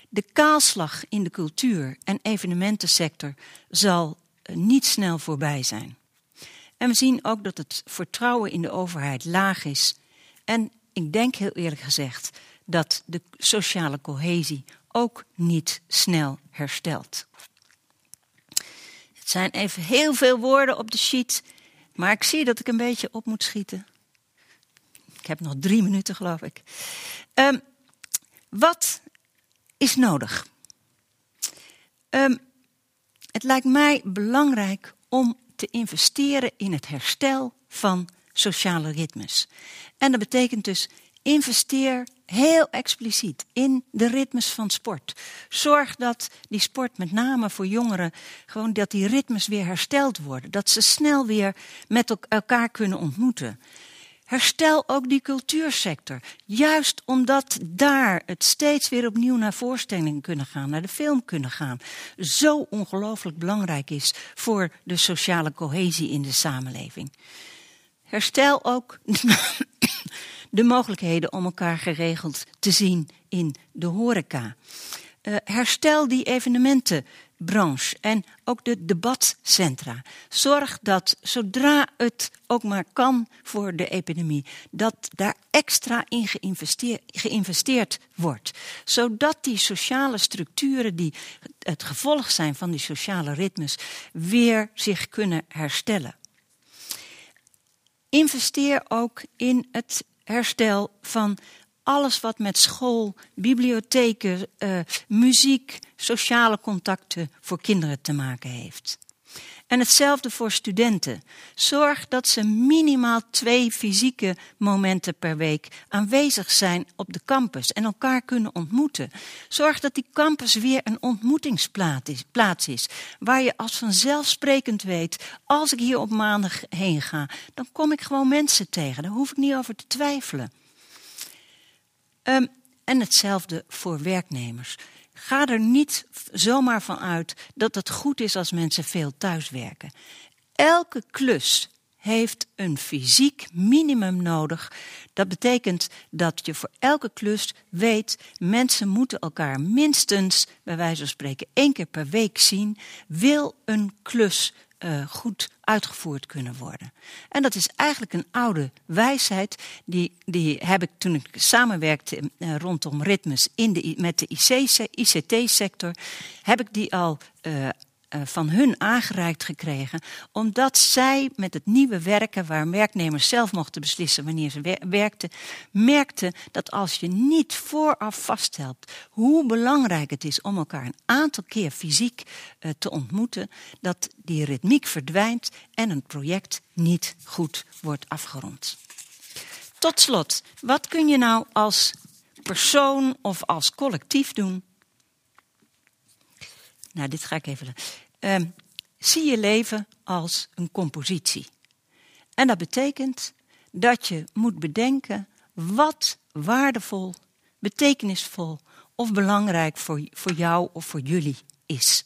C: De kaalslag in de cultuur- en evenementensector zal eh, niet snel voorbij zijn. En we zien ook dat het vertrouwen in de overheid laag is. En ik denk heel eerlijk gezegd dat de sociale cohesie ook niet snel herstelt. Het zijn even heel veel woorden op de sheet, maar ik zie dat ik een beetje op moet schieten. Ik heb nog drie minuten, geloof ik. Um, wat is nodig? Um, het lijkt mij belangrijk om te investeren in het herstel van sociale ritmes. En dat betekent dus investeer heel expliciet in de ritmes van sport. Zorg dat die sport met name voor jongeren gewoon dat die ritmes weer hersteld worden, dat ze snel weer met elkaar kunnen ontmoeten. Herstel ook die cultuursector. Juist omdat daar het steeds weer opnieuw naar voorstellingen kunnen gaan, naar de film kunnen gaan. Zo ongelooflijk belangrijk is voor de sociale cohesie in de samenleving. Herstel ook [COUGHS] de mogelijkheden om elkaar geregeld te zien in de horeca. Uh, herstel die evenementen branche en ook de debatcentra. Zorg dat zodra het ook maar kan voor de epidemie, dat daar extra in geïnvesteerd, geïnvesteerd wordt. Zodat die sociale structuren die het gevolg zijn van die sociale ritmes weer zich kunnen herstellen. Investeer ook in het herstel van alles wat met school, bibliotheken, uh, muziek, sociale contacten voor kinderen te maken heeft. En hetzelfde voor studenten. Zorg dat ze minimaal twee fysieke momenten per week aanwezig zijn op de campus en elkaar kunnen ontmoeten. Zorg dat die campus weer een ontmoetingsplaats is, waar je als vanzelfsprekend weet, als ik hier op maandag heen ga, dan kom ik gewoon mensen tegen. Daar hoef ik niet over te twijfelen. Um, en hetzelfde voor werknemers. Ga er niet zomaar van uit dat het goed is als mensen veel thuiswerken. Elke klus heeft een fysiek minimum nodig. Dat betekent dat je voor elke klus weet, mensen moeten elkaar minstens, bij wijze van spreken, één keer per week zien. Wil een klus uh, goed uitgevoerd kunnen worden. En dat is eigenlijk een oude wijsheid. Die, die heb ik toen ik samenwerkte uh, rondom ritmes in de, met de ICT-sector, heb ik die al uh, eh, van hun aangereikt gekregen, omdat zij met het nieuwe werken, waar werknemers zelf mochten beslissen wanneer ze werkten, merkten dat als je niet vooraf vaststelt hoe belangrijk het is om elkaar een aantal keer fysiek uh, te ontmoeten, dat die ritmiek verdwijnt en een project niet goed wordt afgerond. Tot slot, wat kun je nou als persoon of als collectief doen nou, dit ga ik even. Uh, zie je leven als een compositie. En dat betekent dat je moet bedenken wat waardevol, betekenisvol of belangrijk voor, voor jou of voor jullie is.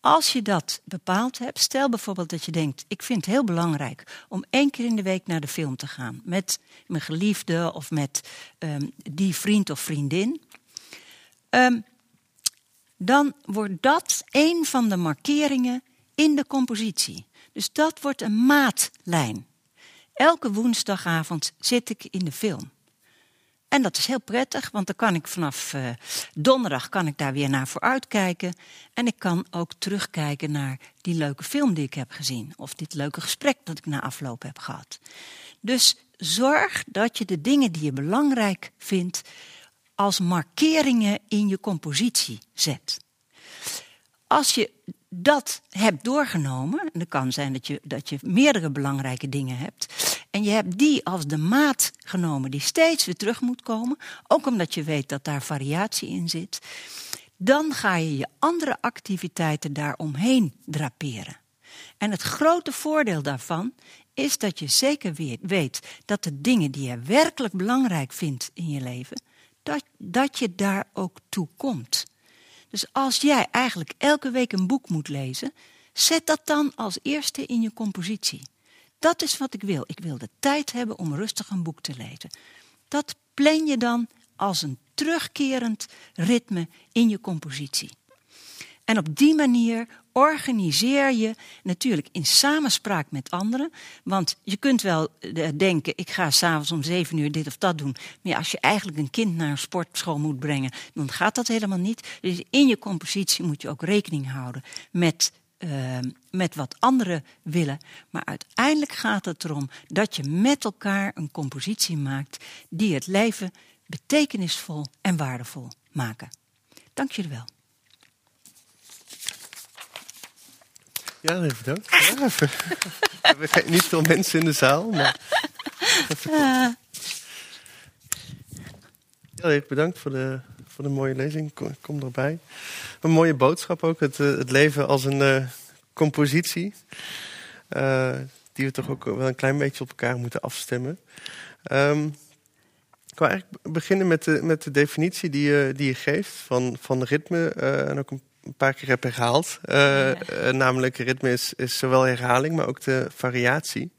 C: Als je dat bepaald hebt, stel bijvoorbeeld dat je denkt: ik vind het heel belangrijk om één keer in de week naar de film te gaan met mijn geliefde of met um, die vriend of vriendin. Um, dan wordt dat een van de markeringen in de compositie. Dus dat wordt een maatlijn. Elke woensdagavond zit ik in de film. En dat is heel prettig, want dan kan ik vanaf uh, donderdag kan ik daar weer naar vooruitkijken. En ik kan ook terugkijken naar die leuke film die ik heb gezien. Of dit leuke gesprek dat ik na afloop heb gehad. Dus zorg dat je de dingen die je belangrijk vindt, als markeringen in je compositie zet. Als je dat hebt doorgenomen, en het kan zijn dat je, dat je meerdere belangrijke dingen hebt, en je hebt die als de maat genomen die steeds weer terug moet komen, ook omdat je weet dat daar variatie in zit, dan ga je je andere activiteiten daaromheen draperen. En het grote voordeel daarvan is dat je zeker weet dat de dingen die je werkelijk belangrijk vindt in je leven, dat, dat je daar ook toe komt. Dus als jij eigenlijk elke week een boek moet lezen, zet dat dan als eerste in je compositie. Dat is wat ik wil. Ik wil de tijd hebben om rustig een boek te lezen. Dat plan je dan als een terugkerend ritme in je compositie. En op die manier organiseer je natuurlijk in samenspraak met anderen. Want je kunt wel eh, denken, ik ga s'avonds om zeven uur dit of dat doen. Maar als je eigenlijk een kind naar een sportschool moet brengen, dan gaat dat helemaal niet. Dus in je compositie moet je ook rekening houden met uh, met wat anderen willen. Maar uiteindelijk gaat het erom dat je met elkaar een compositie maakt die het leven betekenisvol en waardevol maken. Dank jullie wel.
B: Ja, even bedankt. Ja. We hebben niet veel mensen in de zaal, maar... Ja, bedankt voor de, voor de mooie lezing. Kom, erbij. Een mooie boodschap ook. Het, eh, het leven als een uh, compositie. Uh, die we toch ook wel een klein beetje op elkaar moeten afstemmen. Um, ik wil eigenlijk beginnen met de, met de definitie die je, die je geeft van, van ritme. En ook een een paar keer heb herhaald. Uh, namelijk, ritme is, is zowel herhaling, maar ook de variatie.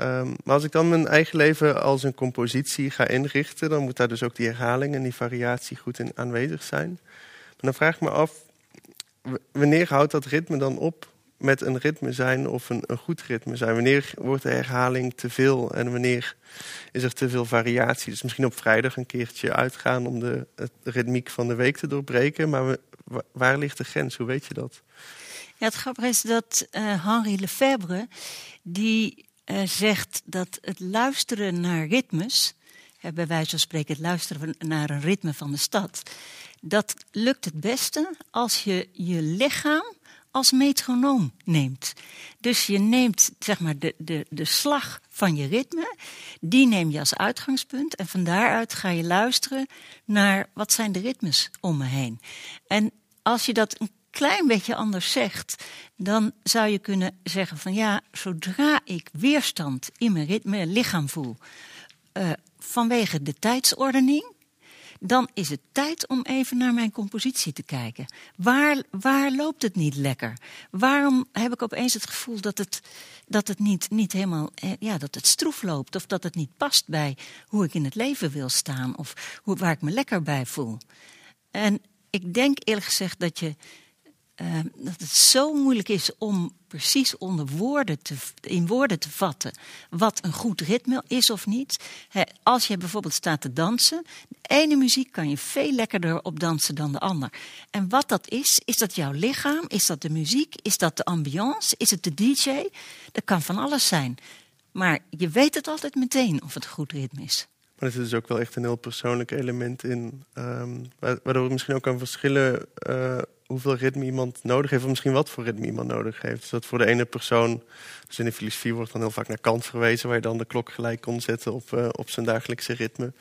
B: Um, maar als ik dan mijn eigen leven als een compositie ga inrichten, dan moet daar dus ook die herhaling en die variatie goed in aanwezig zijn. dan vraag ik me af, wanneer houdt dat ritme dan op met een ritme zijn of een, een goed ritme zijn? Wanneer wordt de herhaling te veel en wanneer is er te veel variatie? Dus misschien op vrijdag een keertje uitgaan om de, de ritmiek van de week te doorbreken. Maar waar ligt de grens? Hoe weet je dat?
C: Ja, het grappige is dat uh, Henri Lefebvre, die uh, zegt dat het luisteren naar ritmes, uh, bij wijze van spreken het luisteren naar een ritme van de stad, dat lukt het beste als je je lichaam als metronoom neemt. Dus je neemt zeg maar de, de, de slag van je ritme, die neem je als uitgangspunt en van daaruit ga je luisteren naar wat zijn de ritmes om me heen. En als je dat een klein beetje anders zegt, dan zou je kunnen zeggen van ja, zodra ik weerstand in mijn, ritme, lichaam voel uh, vanwege de tijdsordening, dan is het tijd om even naar mijn compositie te kijken. Waar, waar loopt het niet lekker? Waarom heb ik opeens het gevoel dat het, dat het niet, niet helemaal, eh, ja, dat het stroef loopt of dat het niet past bij hoe ik in het leven wil staan of hoe, waar ik me lekker bij voel? En ik denk eerlijk gezegd dat je uh, dat het zo moeilijk is om precies onder woorden te, in woorden te vatten wat een goed ritme is of niet. als je bijvoorbeeld staat te dansen, de ene muziek kan je veel lekkerder op dansen dan de ander. En wat dat is, is dat jouw lichaam, is dat de muziek, is dat de ambiance, is het de DJ? Dat kan van alles zijn. Maar je weet het altijd meteen of het een goed ritme is.
B: Maar er zit dus ook wel echt een heel persoonlijk element in. Um, waardoor het misschien ook kan verschillen uh, hoeveel ritme iemand nodig heeft, of misschien wat voor ritme iemand nodig heeft. Dus dat voor de ene persoon, dus in de filosofie wordt dan heel vaak naar Kant verwezen, waar je dan de klok gelijk kon zetten op, uh, op zijn dagelijkse ritme.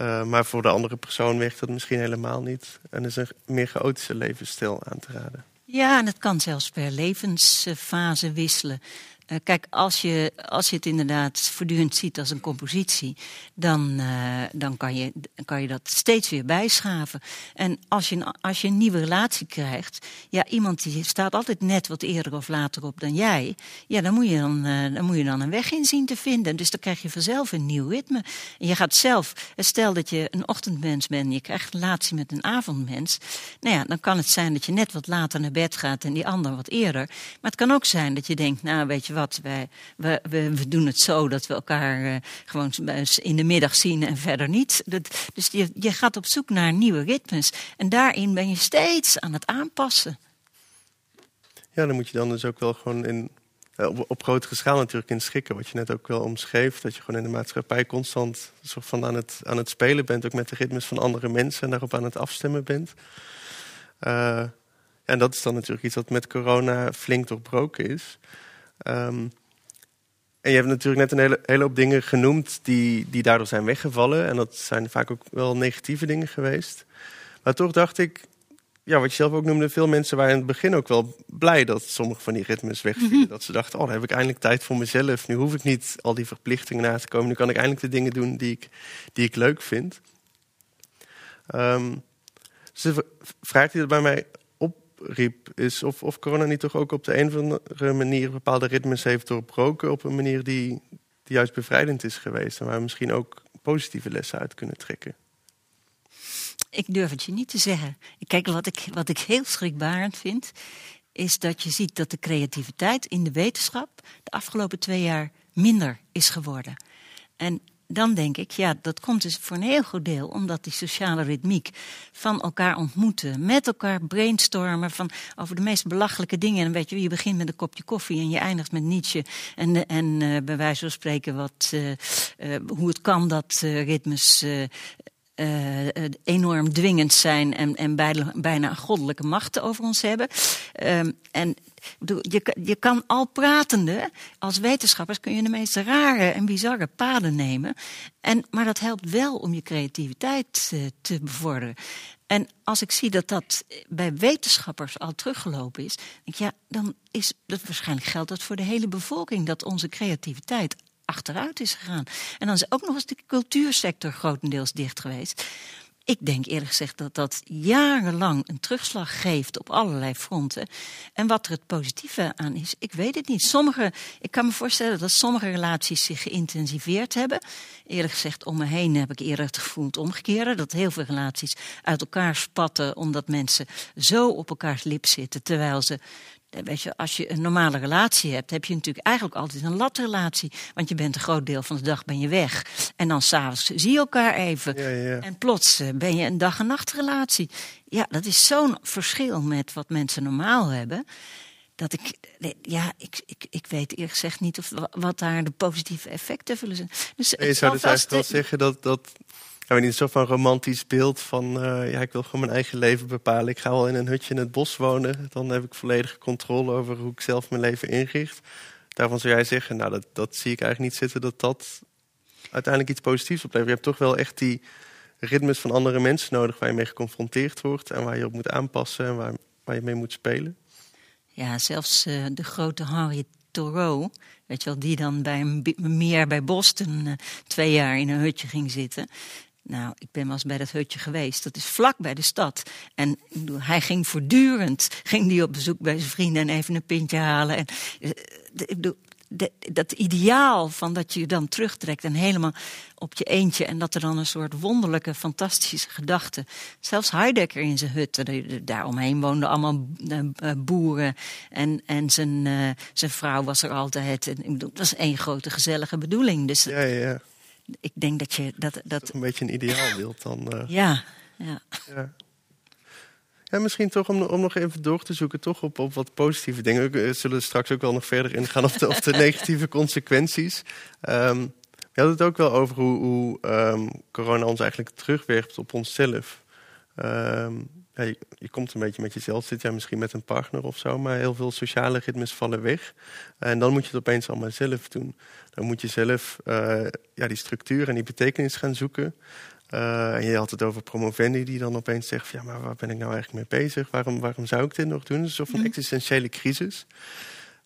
B: Uh, maar voor de andere persoon werkt dat misschien helemaal niet. En is een meer chaotische levensstijl aan te raden.
C: Ja, en het kan zelfs per levensfase wisselen. Uh, kijk, als je, als je het inderdaad voortdurend ziet als een compositie, dan, uh, dan kan, je, kan je dat steeds weer bijschaven. En als je, als je een nieuwe relatie krijgt, ja, iemand die staat altijd net wat eerder of later op dan jij, ja, dan moet je dan, uh, dan, moet je dan een weg in zien te vinden. Dus dan krijg je vanzelf een nieuw ritme. En je gaat zelf, stel dat je een ochtendmens bent en je krijgt een relatie met een avondmens, nou ja, dan kan het zijn dat je net wat later naar bed gaat en die ander wat eerder. Maar het kan ook zijn dat je denkt, nou, weet je wat. Wij, we, we, we, doen het zo dat we elkaar uh, gewoon in de middag zien en verder niet. Dat, dus je, je gaat op zoek naar nieuwe ritmes. En daarin ben je steeds aan het aanpassen.
B: Ja, dan moet je dan dus ook wel gewoon in, eh, op, grotere schaal natuurlijk in schikken. Wat je net ook wel omschreef. Dat je gewoon in de maatschappij constant soort van aan, het, aan het spelen bent. Ook met de ritmes van andere mensen en daarop aan het afstemmen bent. Uh, en dat is dan natuurlijk iets wat met corona flink doorbroken is. Um, en je hebt natuurlijk net een hele, hele hoop dingen genoemd die, die daardoor zijn weggevallen. En dat zijn vaak ook wel negatieve dingen geweest. Maar toch dacht ik, ja, wat je zelf ook noemde, veel mensen waren in het begin ook wel blij dat sommige van die ritmes wegvielen. Mhm. Dat ze dachten, oh, dan heb ik eindelijk tijd voor mezelf. Nu hoef ik niet al die verplichtingen na te komen. Nu kan ik eindelijk de dingen doen die ik, die ik leuk vind. Um, dus vraagt dat bij mij riep, is of, corona niet toch ook op de een of andere manier bepaalde ritmes heeft doorbroken op een manier die, die juist bevrijdend is geweest en waar we misschien ook positieve lessen uit kunnen trekken.
C: Ik durf het je niet te zeggen. Kijk, wat ik, wat ik heel schrikbarend vind, is dat je ziet dat de creativiteit in de wetenschap de afgelopen twee jaar minder is geworden. En dan denk ik, ja, dat komt dus voor een heel goed deel omdat die sociale ritmiek van elkaar ontmoeten, met elkaar brainstormen van over de meest belachelijke dingen. En weet je, je begint met een kopje koffie en je eindigt met Nietzsche. En, en uh, bij wijze van spreken wat, uh, uh, hoe het kan dat ritmes uh, enorm dwingend zijn en, en bijna, goddelijke machten over ons hebben. Uh, en je, je kan al pratende, als wetenschappers kun je de meest rare en bizarre paden nemen. En, maar dat helpt wel om je creativiteit uh, te bevorderen. En als ik zie dat dat bij wetenschappers al teruggelopen is, denk ja, dan is dat waarschijnlijk geldt dat voor de hele bevolking, dat onze creativiteit achteruit is gegaan. En dan is ook nog eens de cultuursector grotendeels dicht geweest. ik denk eerlijk gezegd dat dat jarenlang een terugslag geeft op allerlei fronten. En wat er het positieve aan is, ik weet het niet. Sommige, ik kan me voorstellen dat sommige relaties zich geïntensiveerd hebben. Eerlijk gezegd, om me heen heb ik eerder het gevoel omgekeerde. Dat heel veel relaties uit elkaar spatten omdat mensen zo op elkaars lip zitten. Terwijl ze Weet je, als je een normale relatie hebt, heb je natuurlijk eigenlijk altijd een latrelatie. Want je bent een groot deel van de dag ben je weg. En dan s'avonds zie je elkaar even.
B: Ja, ja.
C: En plots eh, ben je een dag- en nachtrelatie. Ja, dat is zo'n verschil met wat mensen normaal hebben. Dat ik, ja, ik, ik, ik weet eerlijk gezegd niet of, wat daar de positieve effecten zullen zijn. Dus
B: je zou dus eigenlijk wel zeggen dat, dat ja, niet een soort van romantisch beeld van eh, ja, ik wil gewoon mijn eigen leven bepalen. Ik ga wel in een hutje in het bos wonen. Dan heb ik volledige controle over hoe ik zelf mijn leven inricht. Daarvan zou jij zeggen, nou dat, dat zie ik eigenlijk niet zitten dat dat uiteindelijk iets positiefs oplevert. Je hebt toch wel echt die ritmes van andere mensen nodig waar je mee geconfronteerd wordt en waar je op moet aanpassen en waar, waar je mee moet spelen.
C: Ja, zelfs eh, de grote Henri Thoreau, weet je wel, die dan bij een meer bij Boston eh, twee jaar in een hutje ging zitten. Nou, ik ben wel eens bij dat hutje geweest. Dat is vlak bij de stad. En hij ging voortdurend ging die op bezoek bij zijn vrienden en even een pintje halen. En, eh, dat ideaal van dat je je dan terugtrekt en helemaal op je eentje. En dat er dan een soort wonderlijke, fantastische gedachte. Zelfs Heidegger in zijn hut. Daaromheen woonden allemaal eh, eh, boeren. En, en zijn, zijn vrouw was er altijd. En, ik bedoel, het was één grote gezellige bedoeling. Dus
B: ja, ja.
C: Ik denk dat je dat. dat
B: een beetje een ideaalbeeld dan. eh. [LAUGHS]
C: ja, ja.
B: Ja. Ja, misschien toch om, om nog even door te zoeken toch op, op wat positieve dingen. We zullen straks ook wel nog verder ingaan op de, op de [LAUGHS] negatieve consequenties. Ehm, we hadden het ook wel over hoe, hoe ehm, corona ons eigenlijk terugwerpt op onszelf. Ehm, ja, je, je komt een beetje met jezelf, zit jij misschien met een partner of zo, maar heel veel sociale ritmes vallen weg. En dan moet je het opeens allemaal zelf doen. Dan moet je zelf eh, ja, die structuur en die betekenis gaan zoeken. Uh, en je had het over promovendi die dan opeens zegt... Van, ja, maar waar ben ik nou eigenlijk mee bezig? Waarom, waarom zou ik dit nog doen? Het is een soort van existentiële crisis.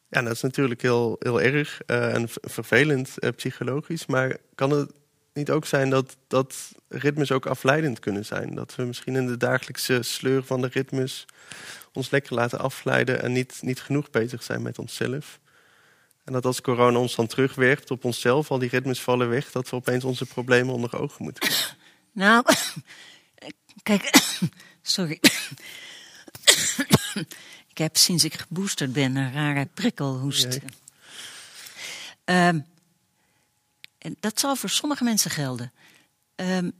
B: Ja, dat is natuurlijk heel, heel erg uh, en vervelend psychologisch. Maar kan het niet ook zijn dat, dat ritmes ook afleidend kunnen zijn? Dat we misschien in de dagelijkse sleur van de ritmes... ons lekker laten afleiden en niet, niet genoeg bezig zijn met onszelf... En dat als corona ons dan terugwerpt op onszelf, al die ritmes vallen weg, dat we opeens onze problemen onder ogen moeten. [COUGHS]
C: Nou, [COUGHS] kijk, [COUGHS] sorry. ik heb sinds ik geboosterd ben een rare prikkelhoest. Um, dat zal voor sommige mensen gelden. Um,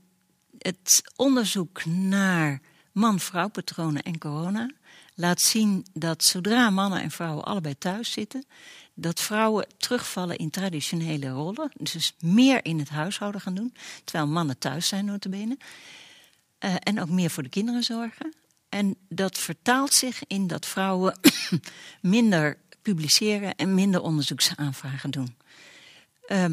C: het onderzoek naar man-vrouw patronen en corona laat zien dat zodra mannen en vrouwen allebei thuis zitten, dat vrouwen terugvallen in traditionele rollen. Dus meer in het huishouden gaan doen, terwijl mannen thuis zijn notabene. Uh, en ook meer voor de kinderen zorgen. En dat vertaalt zich in dat vrouwen [COUGHS] minder publiceren en minder onderzoeksaanvragen doen. Uh,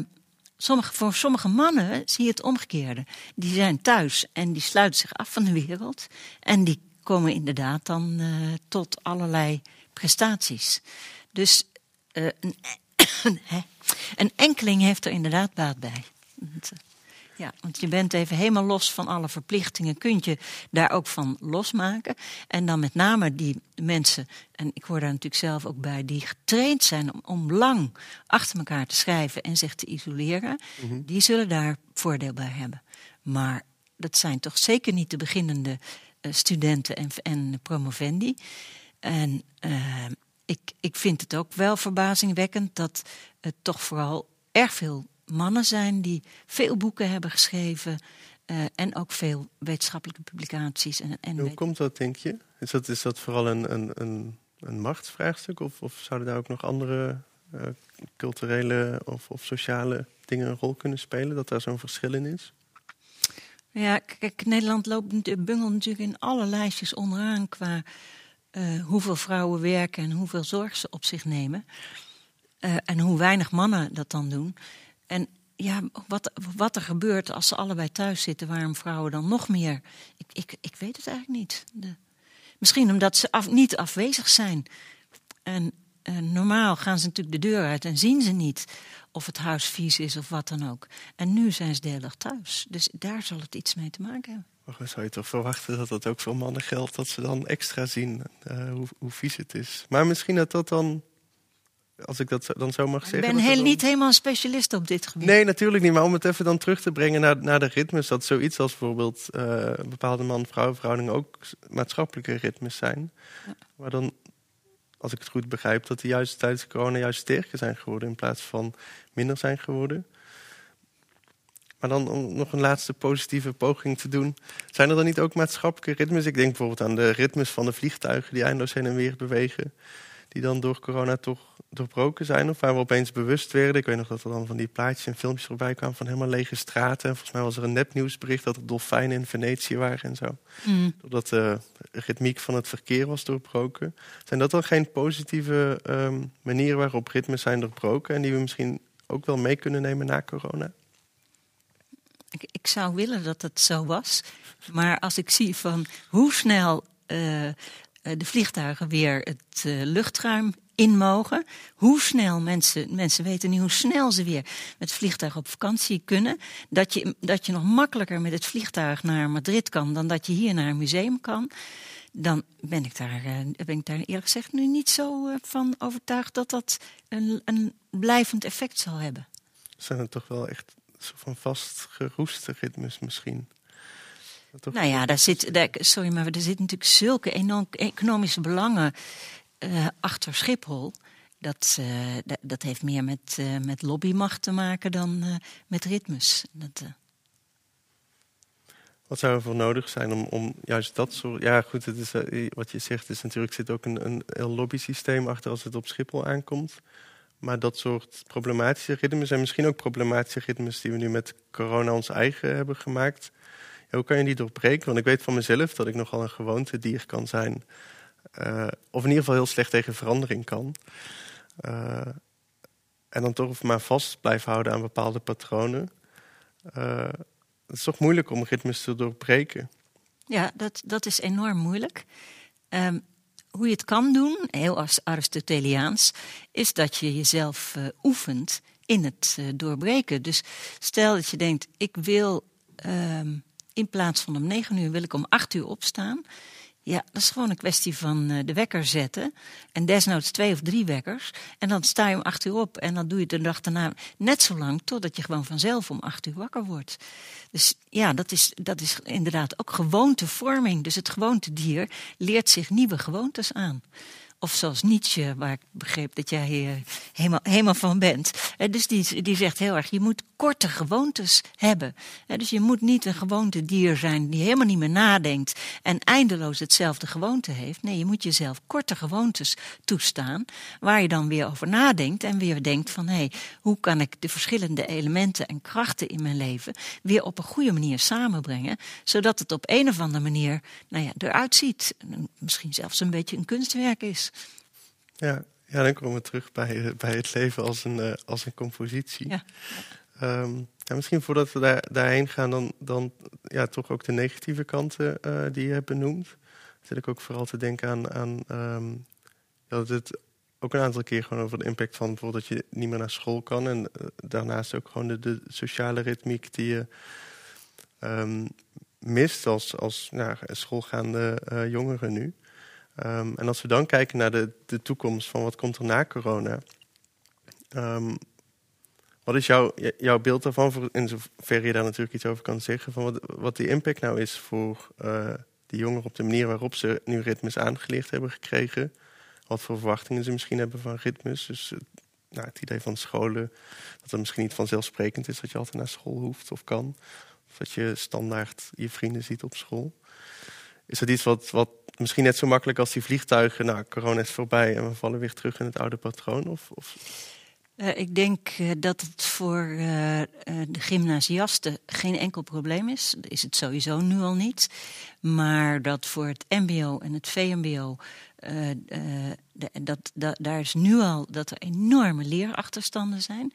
C: sommige, voor sommige mannen zie je het omgekeerde. Die zijn thuis en die sluiten zich af van de wereld. En die komen inderdaad dan uh, tot allerlei prestaties. Dus uh, een, [COUGHS] een, enkeling heeft er inderdaad baat bij. Ja, want je bent even helemaal los van alle verplichtingen. Kun je daar ook van losmaken. En dan met name die mensen, en ik hoor daar natuurlijk zelf ook bij, die getraind zijn om, om lang achter elkaar te schrijven en zich te isoleren, mm -hmm. die zullen daar voordeel bij hebben. Maar dat zijn toch zeker niet de beginnende uh, studenten en, en promovendi. En uh, ik, ik vind het ook wel verbazingwekkend dat het toch vooral erg veel mannen zijn die veel boeken hebben geschreven uh, en ook veel wetenschappelijke publicaties. En, en
B: Hoe komt dat, denk je? Is dat, is dat vooral een, een, een, een machtsvraagstuk of, of zouden daar ook nog andere uh, culturele of, of sociale dingen een rol kunnen spelen, dat daar zo'n verschil in is?
C: Ja, kijk, Nederland loopt, bungelt natuurlijk in alle lijstjes onderaan qua uh, hoeveel vrouwen werken en hoeveel zorg ze op zich nemen. En hoe weinig mannen dat dan doen. En ja, wat, wat er gebeurt als ze allebei thuis zitten, waarom vrouwen dan nog meer? Ik, ik, ik weet het eigenlijk niet. De, misschien omdat ze af, niet afwezig zijn. En eh, normaal gaan ze natuurlijk de deur uit en zien ze niet of het huis vies is of wat dan ook. En nu zijn ze de hele dag thuis. Dus daar zal het iets mee te maken hebben.
B: Maar zou je toch verwachten dat dat ook voor mannen geldt, dat ze dan extra zien uh, hoe, hoe vies het is. Maar misschien dat dat dan als ik dat dan zo mag zeggen.
C: Ik ben heel, niet helemaal een specialist op dit gebied.
B: Nee, natuurlijk niet. Maar om het even dan terug te brengen naar, naar de ritmes. Dat zoiets als bijvoorbeeld uh, bepaalde man-vrouw verhoudingen ook maatschappelijke ritmes zijn. Ja. Maar dan, als ik het goed begrijp, dat die juist tijdens corona juist sterker zijn geworden. In plaats van minder zijn geworden. Maar dan om nog een laatste positieve poging te doen. Zijn er dan niet ook maatschappelijke ritmes? Ik denk bijvoorbeeld aan de ritmes van de vliegtuigen die eindeloos heen en weer bewegen die dan door corona toch doorbroken zijn. Of waar we opeens bewust werden. Ik weet nog dat er dan van die plaatjes en filmpjes voorbij kwamen van helemaal lege straten. En volgens mij was er een nepnieuwsbericht dat er dolfijnen in Venetië waren en zo. Mm. Doordat de ritmiek van het verkeer was doorbroken. Zijn dat dan geen positieve um, manieren waarop ritmes zijn doorbroken en die we misschien ook wel mee kunnen nemen na corona?
C: Ik, ik zou willen dat het zo was. Maar als ik zie van hoe snel uh, eh, de vliegtuigen weer het uh, luchtruim in mogen. Hoe snel mensen, mensen weten nu hoe snel ze weer met vliegtuig op vakantie kunnen. Dat je, dat je nog makkelijker met het vliegtuig naar Madrid kan dan dat je hier naar een museum kan. Dan ben ik daar, uh, ben ik daar eerlijk gezegd nu niet zo van overtuigd dat dat een, een blijvend effect zal hebben.
B: Zijn het toch wel echt zo van vastgeroeste ritmes misschien?
C: Nou ja, daar zit, daar, sorry, maar er zitten natuurlijk zulke enorm economische belangen uh, achter Schiphol. Dat, uh, dat heeft meer met, uh, met lobbymacht te maken dan met ritmes. Dat,
B: wat zou er voor nodig zijn om, om juist dat soort. Ja, goed, het is, wat je zegt is natuurlijk zit ook een, een heel lobbysysteem achter als het op Schiphol aankomt. Maar dat soort problematische ritmes en misschien ook problematische ritmes die we nu met corona ons eigen hebben gemaakt hoe kan je die doorbreken? Want ik weet van mezelf dat ik nogal een gewoontedier kan zijn. Uh, of in ieder geval heel slecht tegen verandering kan. Uh, en dan toch maar vast blijven houden aan bepaalde patronen. Uh, het is toch moeilijk om ritmes te doorbreken.
C: Ja, dat, dat is enorm moeilijk. Um, hoe je het kan doen, heel Aristoteliaans, is dat je jezelf oefent in het doorbreken. Dus stel dat je denkt, ik wil um, in plaats van om negen uur wil ik om acht uur opstaan. Ja, dat is gewoon een kwestie van uh, de wekker zetten. En desnoods twee of drie wekkers. En dan sta je om acht uur op. En dan doe je de dag daarna net zo lang totdat je gewoon vanzelf om acht uur wakker wordt. Dus ja, dat is, dat is inderdaad ook gewoontevorming. Dus het gewoontedier leert zich nieuwe gewoontes aan. Of zoals Nietzsche, waar ik begreep dat jij uh, helemaal, helemaal van bent. Uh, dus die, die zegt heel erg, je moet korte gewoontes hebben. Dus je moet niet een gewoonte dier zijn die helemaal niet meer nadenkt en eindeloos hetzelfde gewoonte heeft. Nee, je moet jezelf korte gewoontes toestaan, waar je dan weer over nadenkt en weer denkt van, hé, hey, hoe kan ik de verschillende elementen en krachten in mijn leven weer op een goede manier samenbrengen, zodat het op een of andere manier nou ja, eruit ziet. Misschien zelfs een beetje een kunstwerk is.
B: Ja, ja dan komen we terug bij, eh, bij het leven als een, uh, als een compositie. Ja. Ja, misschien voordat we daar, daarheen gaan, dan, dan ja, toch ook de negatieve kanten uh, die je hebt benoemd. Zit ik ook vooral te denken aan, aan um, dat het ook een aantal keer gewoon over de impact van bijvoorbeeld dat je niet meer naar school kan. En uh, daarnaast ook gewoon de, sociale ritmiek die je um, mist als, als schoolgaande uh, jongeren nu. En als we dan kijken naar de, de toekomst van wat komt er na corona. Wat is jouw, jouw beeld daarvan, in zover je daar natuurlijk iets over kan zeggen, van wat, die impact nou is voor uh, die jongeren op de manier waarop ze nu ritmes aangeleerd hebben gekregen? Wat voor verwachtingen ze misschien hebben van ritmes. Dus uh, nou, het idee van scholen, dat het misschien niet vanzelfsprekend is dat je altijd naar school hoeft of kan. Of dat je standaard je vrienden ziet op school. Is dat iets wat, wat misschien net zo makkelijk als die vliegtuigen, nou, corona is voorbij en we vallen weer terug in het oude patroon? Of, of...
C: Uh, ik denk uh, dat het voor uh, de gymnasiasten geen enkel probleem is. Is het sowieso nu al niet. Maar dat voor het MBO en het VMBO. dat, dat, daar is nu al dat er enorme leerachterstanden zijn.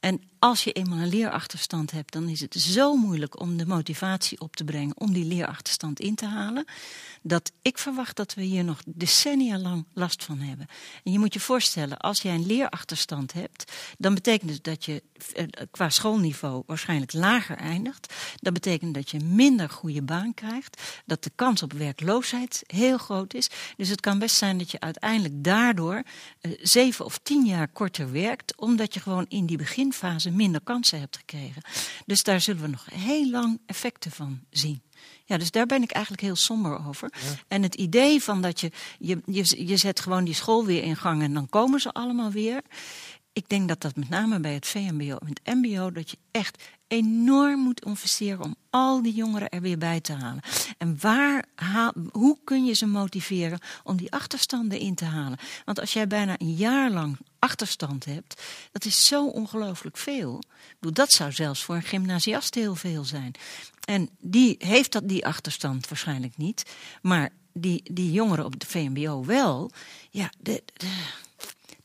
C: En als je eenmaal een leerachterstand hebt, dan is het zo moeilijk om de motivatie op te brengen om die leerachterstand in te halen. Dat ik verwacht dat we hier nog decennia lang last van hebben. En je moet je voorstellen, als jij een leerachterstand hebt, dan betekent het dat je eh, qua schoolniveau waarschijnlijk lager eindigt. Dat betekent dat je minder goede baan krijgt. Dat de kans op werkloosheid heel groot is. Dus het kan best zijn dat je uiteindelijk daardoor eh, zeven of tien jaar korter werkt, omdat je gewoon in die beginfase minder kansen hebt gekregen. Dus daar zullen we nog heel lang effecten van zien. Ja, dus daar ben ik eigenlijk heel somber over. En het idee van dat je, je, je, je zet gewoon die school weer in gang en dan komen ze allemaal weer. Ik denk dat dat met name bij het VMBO en het MBO, dat je echt enorm moet investeren om al die jongeren er weer bij te halen. En waar, hoe kun je ze motiveren om die achterstanden in te halen? Want als jij bijna een jaar lang achterstand hebt, dat is zo ongelooflijk veel. Ik dat zou zelfs voor een gymnasiast heel veel zijn. En die heeft dat, die achterstand waarschijnlijk niet. Maar die, die jongeren op de VMBO wel. Ja, de,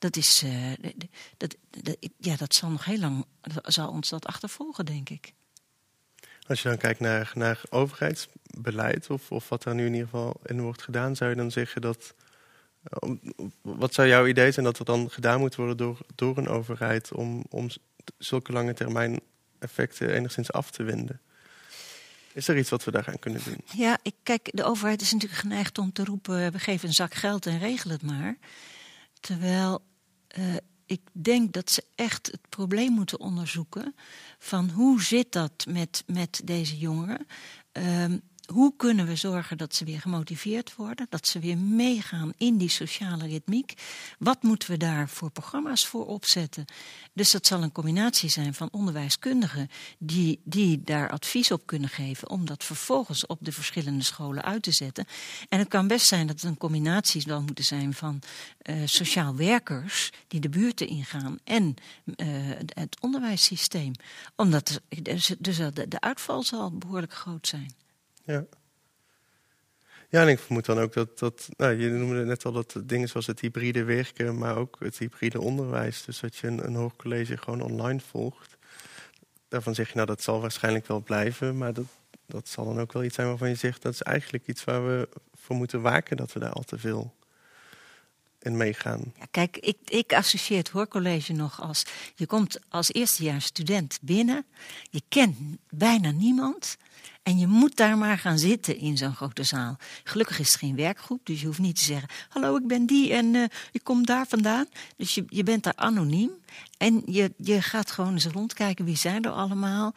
C: dat is. Uh, dat, dat, ja, dat zal nog heel lang. zal ons dat achtervolgen, denk ik.
B: Als je dan kijkt naar, naar overheidsbeleid, of, of wat er nu in ieder geval in wordt gedaan, zou je dan zeggen dat. Eh, wat zou jouw idee zijn dat er dan gedaan moet worden door, door een overheid om, om zulke lange termijn effecten enigszins af te wenden? Is er iets wat we daaraan kunnen doen?
C: Ja, ik, kijk, de overheid is natuurlijk geneigd om te roepen: we geven een zak geld en regel het maar. Terwijl uh, ik denk dat ze echt het probleem moeten onderzoeken van hoe zit dat met, met deze jongeren. Um, hoe kunnen we zorgen dat ze weer gemotiveerd worden, dat ze weer meegaan in die sociale ritmiek? Wat moeten we daar voor programma's voor opzetten? Dus dat zal een combinatie zijn van onderwijskundigen die, die daar advies op kunnen geven, om dat vervolgens op de verschillende scholen uit te zetten. En het kan best zijn dat het een combinatie zal moeten zijn van uh, sociaal werkers die de buurten ingaan en uh, het onderwijssysteem. Omdat dus, dus de, de uitval zal behoorlijk groot zijn.
B: Ja. Ja, en ik vermoed dan ook dat, dat nou, je noemde net al dat dingen zoals het hybride werken, maar ook het hybride onderwijs. Dus dat je een, een hoogcollege gewoon online volgt. Daarvan zeg je, nou dat zal waarschijnlijk wel blijven, maar dat, dat zal dan ook wel iets zijn waarvan je zegt, dat is eigenlijk iets waar we voor moeten waken, dat we daar al te veel in meegaan.
C: Ja, kijk, ik, ik associeer het hoorcollege nog als, je komt als eerstejaars student binnen, je kent bijna niemand. En je moet daar maar gaan zitten in zo'n grote zaal. Gelukkig is het geen werkgroep, dus je hoeft niet te zeggen: Hallo, ik ben die en uh, ik kom daar vandaan. Dus je, je bent daar anoniem. En je, je gaat gewoon eens rondkijken wie zijn er allemaal.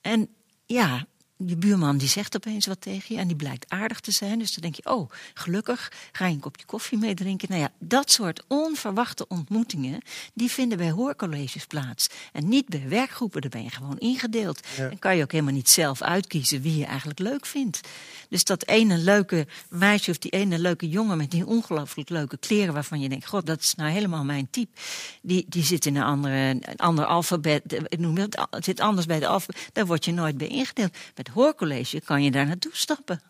C: En ja, je buurman die zegt opeens wat tegen je en die blijkt aardig te zijn. Dus dan denk je, oh, gelukkig, ga je een kopje koffie mee drinken. Nou ja, dat soort onverwachte ontmoetingen, die vinden bij hoorcolleges plaats. En niet bij werkgroepen, daar ben je gewoon ingedeeld. En kan je ook helemaal niet zelf uitkiezen wie je eigenlijk leuk vindt. Dus dat ene leuke meisje of die ene leuke jongen met die ongelooflijk leuke kleren waarvan je denkt, god, dat is nou helemaal mijn type. Die, die zit in een, andere, een ander alfabet, noem het, zit anders bij de alfabet. Daar word je nooit bij ingedeeld het hoorcollege kan je daar naartoe stappen.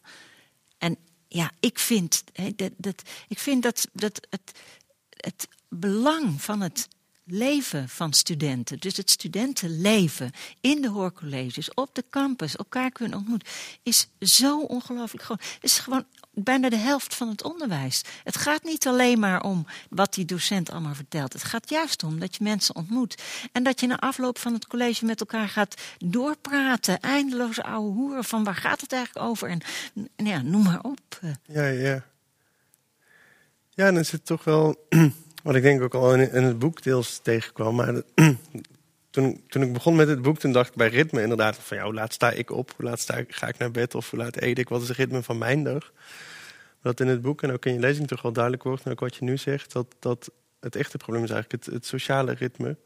C: En ja, ik vind, dat, dat, ik vind dat, dat het, het belang van het leven van studenten, dus het studentenleven in de hoorcolleges, op de campus, elkaar kunnen ontmoeten, is zo ongelooflijk groot. Het is gewoon bijna de helft van het onderwijs. Het gaat niet alleen maar om wat die docent allemaal vertelt. Het gaat juist om dat je mensen ontmoet. En dat je na afloop van het college met elkaar gaat doorpraten. Eindeloze oude hoeren van waar gaat het eigenlijk over? En, ja, noem maar op.
B: Ja, ja. Ja, dan zit toch wel wat ik denk ook al in, het boek deels tegenkwam. Maar [CLEARS THROAT] toen, toen ik begon met het boek, toen dacht ik bij ritme inderdaad van ja, hoe laat sta ik op? Hoe laat sta ik, ga ik naar bed? Of hoe laat eet ik? Wat is het ritme van mijn dag? Dat in het boek en ook in je lezing toch wel duidelijk wordt, en ook wat je nu zegt, dat, dat het echte probleem is eigenlijk het, het sociale ritme.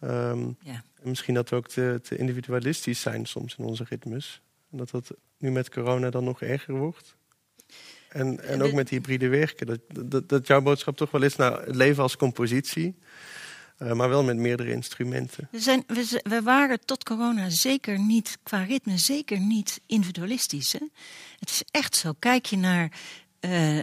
B: Ehm, ja. en misschien dat we ook te, te individualistisch zijn soms in onze ritmes. En dat dat nu met corona dan nog erger wordt. En, en ook met hybride werken. Dat, dat, dat jouw boodschap toch wel is, nou, het leven als compositie. Uh, maar wel met meerdere instrumenten.
C: We, zijn, we, we, waren tot corona zeker niet, qua ritme, zeker niet individualistisch. Hè? Het is echt zo. Kijk je naar Uh,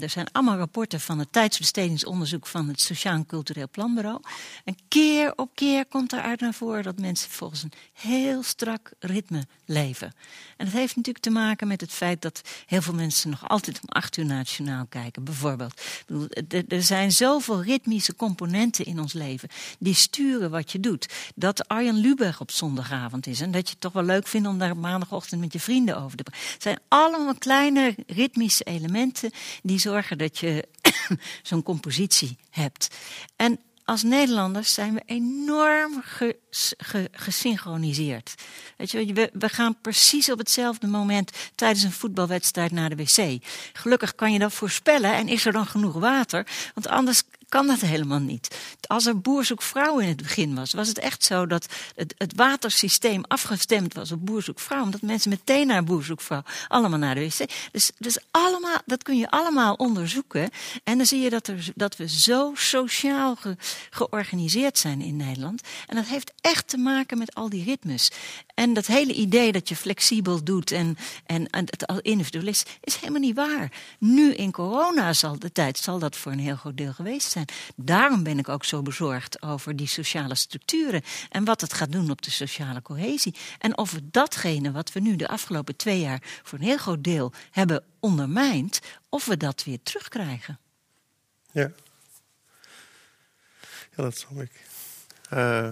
C: er zijn allemaal rapporten van het tijdsbestedingsonderzoek van het Sociaal en Cultureel Planbureau. En keer op keer komt eruit naar voren dat mensen volgens een heel strak ritme leven. En dat heeft natuurlijk te maken met het feit dat heel veel mensen nog altijd om acht uur nationaal kijken, bijvoorbeeld. Er zijn zoveel ritmische componenten in ons leven die sturen wat je doet. Dat Arjen Lubach op zondagavond is en dat je het toch wel leuk vindt om daar maandagochtend met je vrienden over te praten. Het zijn allemaal kleine ritmische elementen die zorgen dat je [COUGHS] zo'n compositie hebt. En als Nederlanders zijn we enorm gesynchroniseerd. Weet je, we, we gaan precies op hetzelfde moment tijdens een voetbalwedstrijd naar de wc. Gelukkig kan je dat voorspellen en is er dan genoeg water, want anders kan dat helemaal niet. Als er boer zoek vrouw in het begin was, was het echt zo dat het, het watersysteem afgestemd was op boer zoek vrouw. Omdat mensen meteen naar boer zoek vrouw allemaal naar de wc. Dus, dus allemaal, dat kun je allemaal onderzoeken. En dan zie je dat, er, dat we zo sociaal georganiseerd zijn in Nederland. En dat heeft echt te maken met al die ritmes. En dat hele idee dat je flexibel doet en, en, en het al individueel is, is helemaal niet waar. Nu in corona zal de tijd zal dat voor een heel groot deel geweest zijn. Daarom ben ik ook zo bezorgd over die sociale structuren en wat het gaat doen op de sociale cohesie. En of we datgene wat we nu de afgelopen twee jaar voor een heel groot deel hebben ondermijnd, of we dat weer terugkrijgen.
B: Ja, ja dat snap ik. Uh,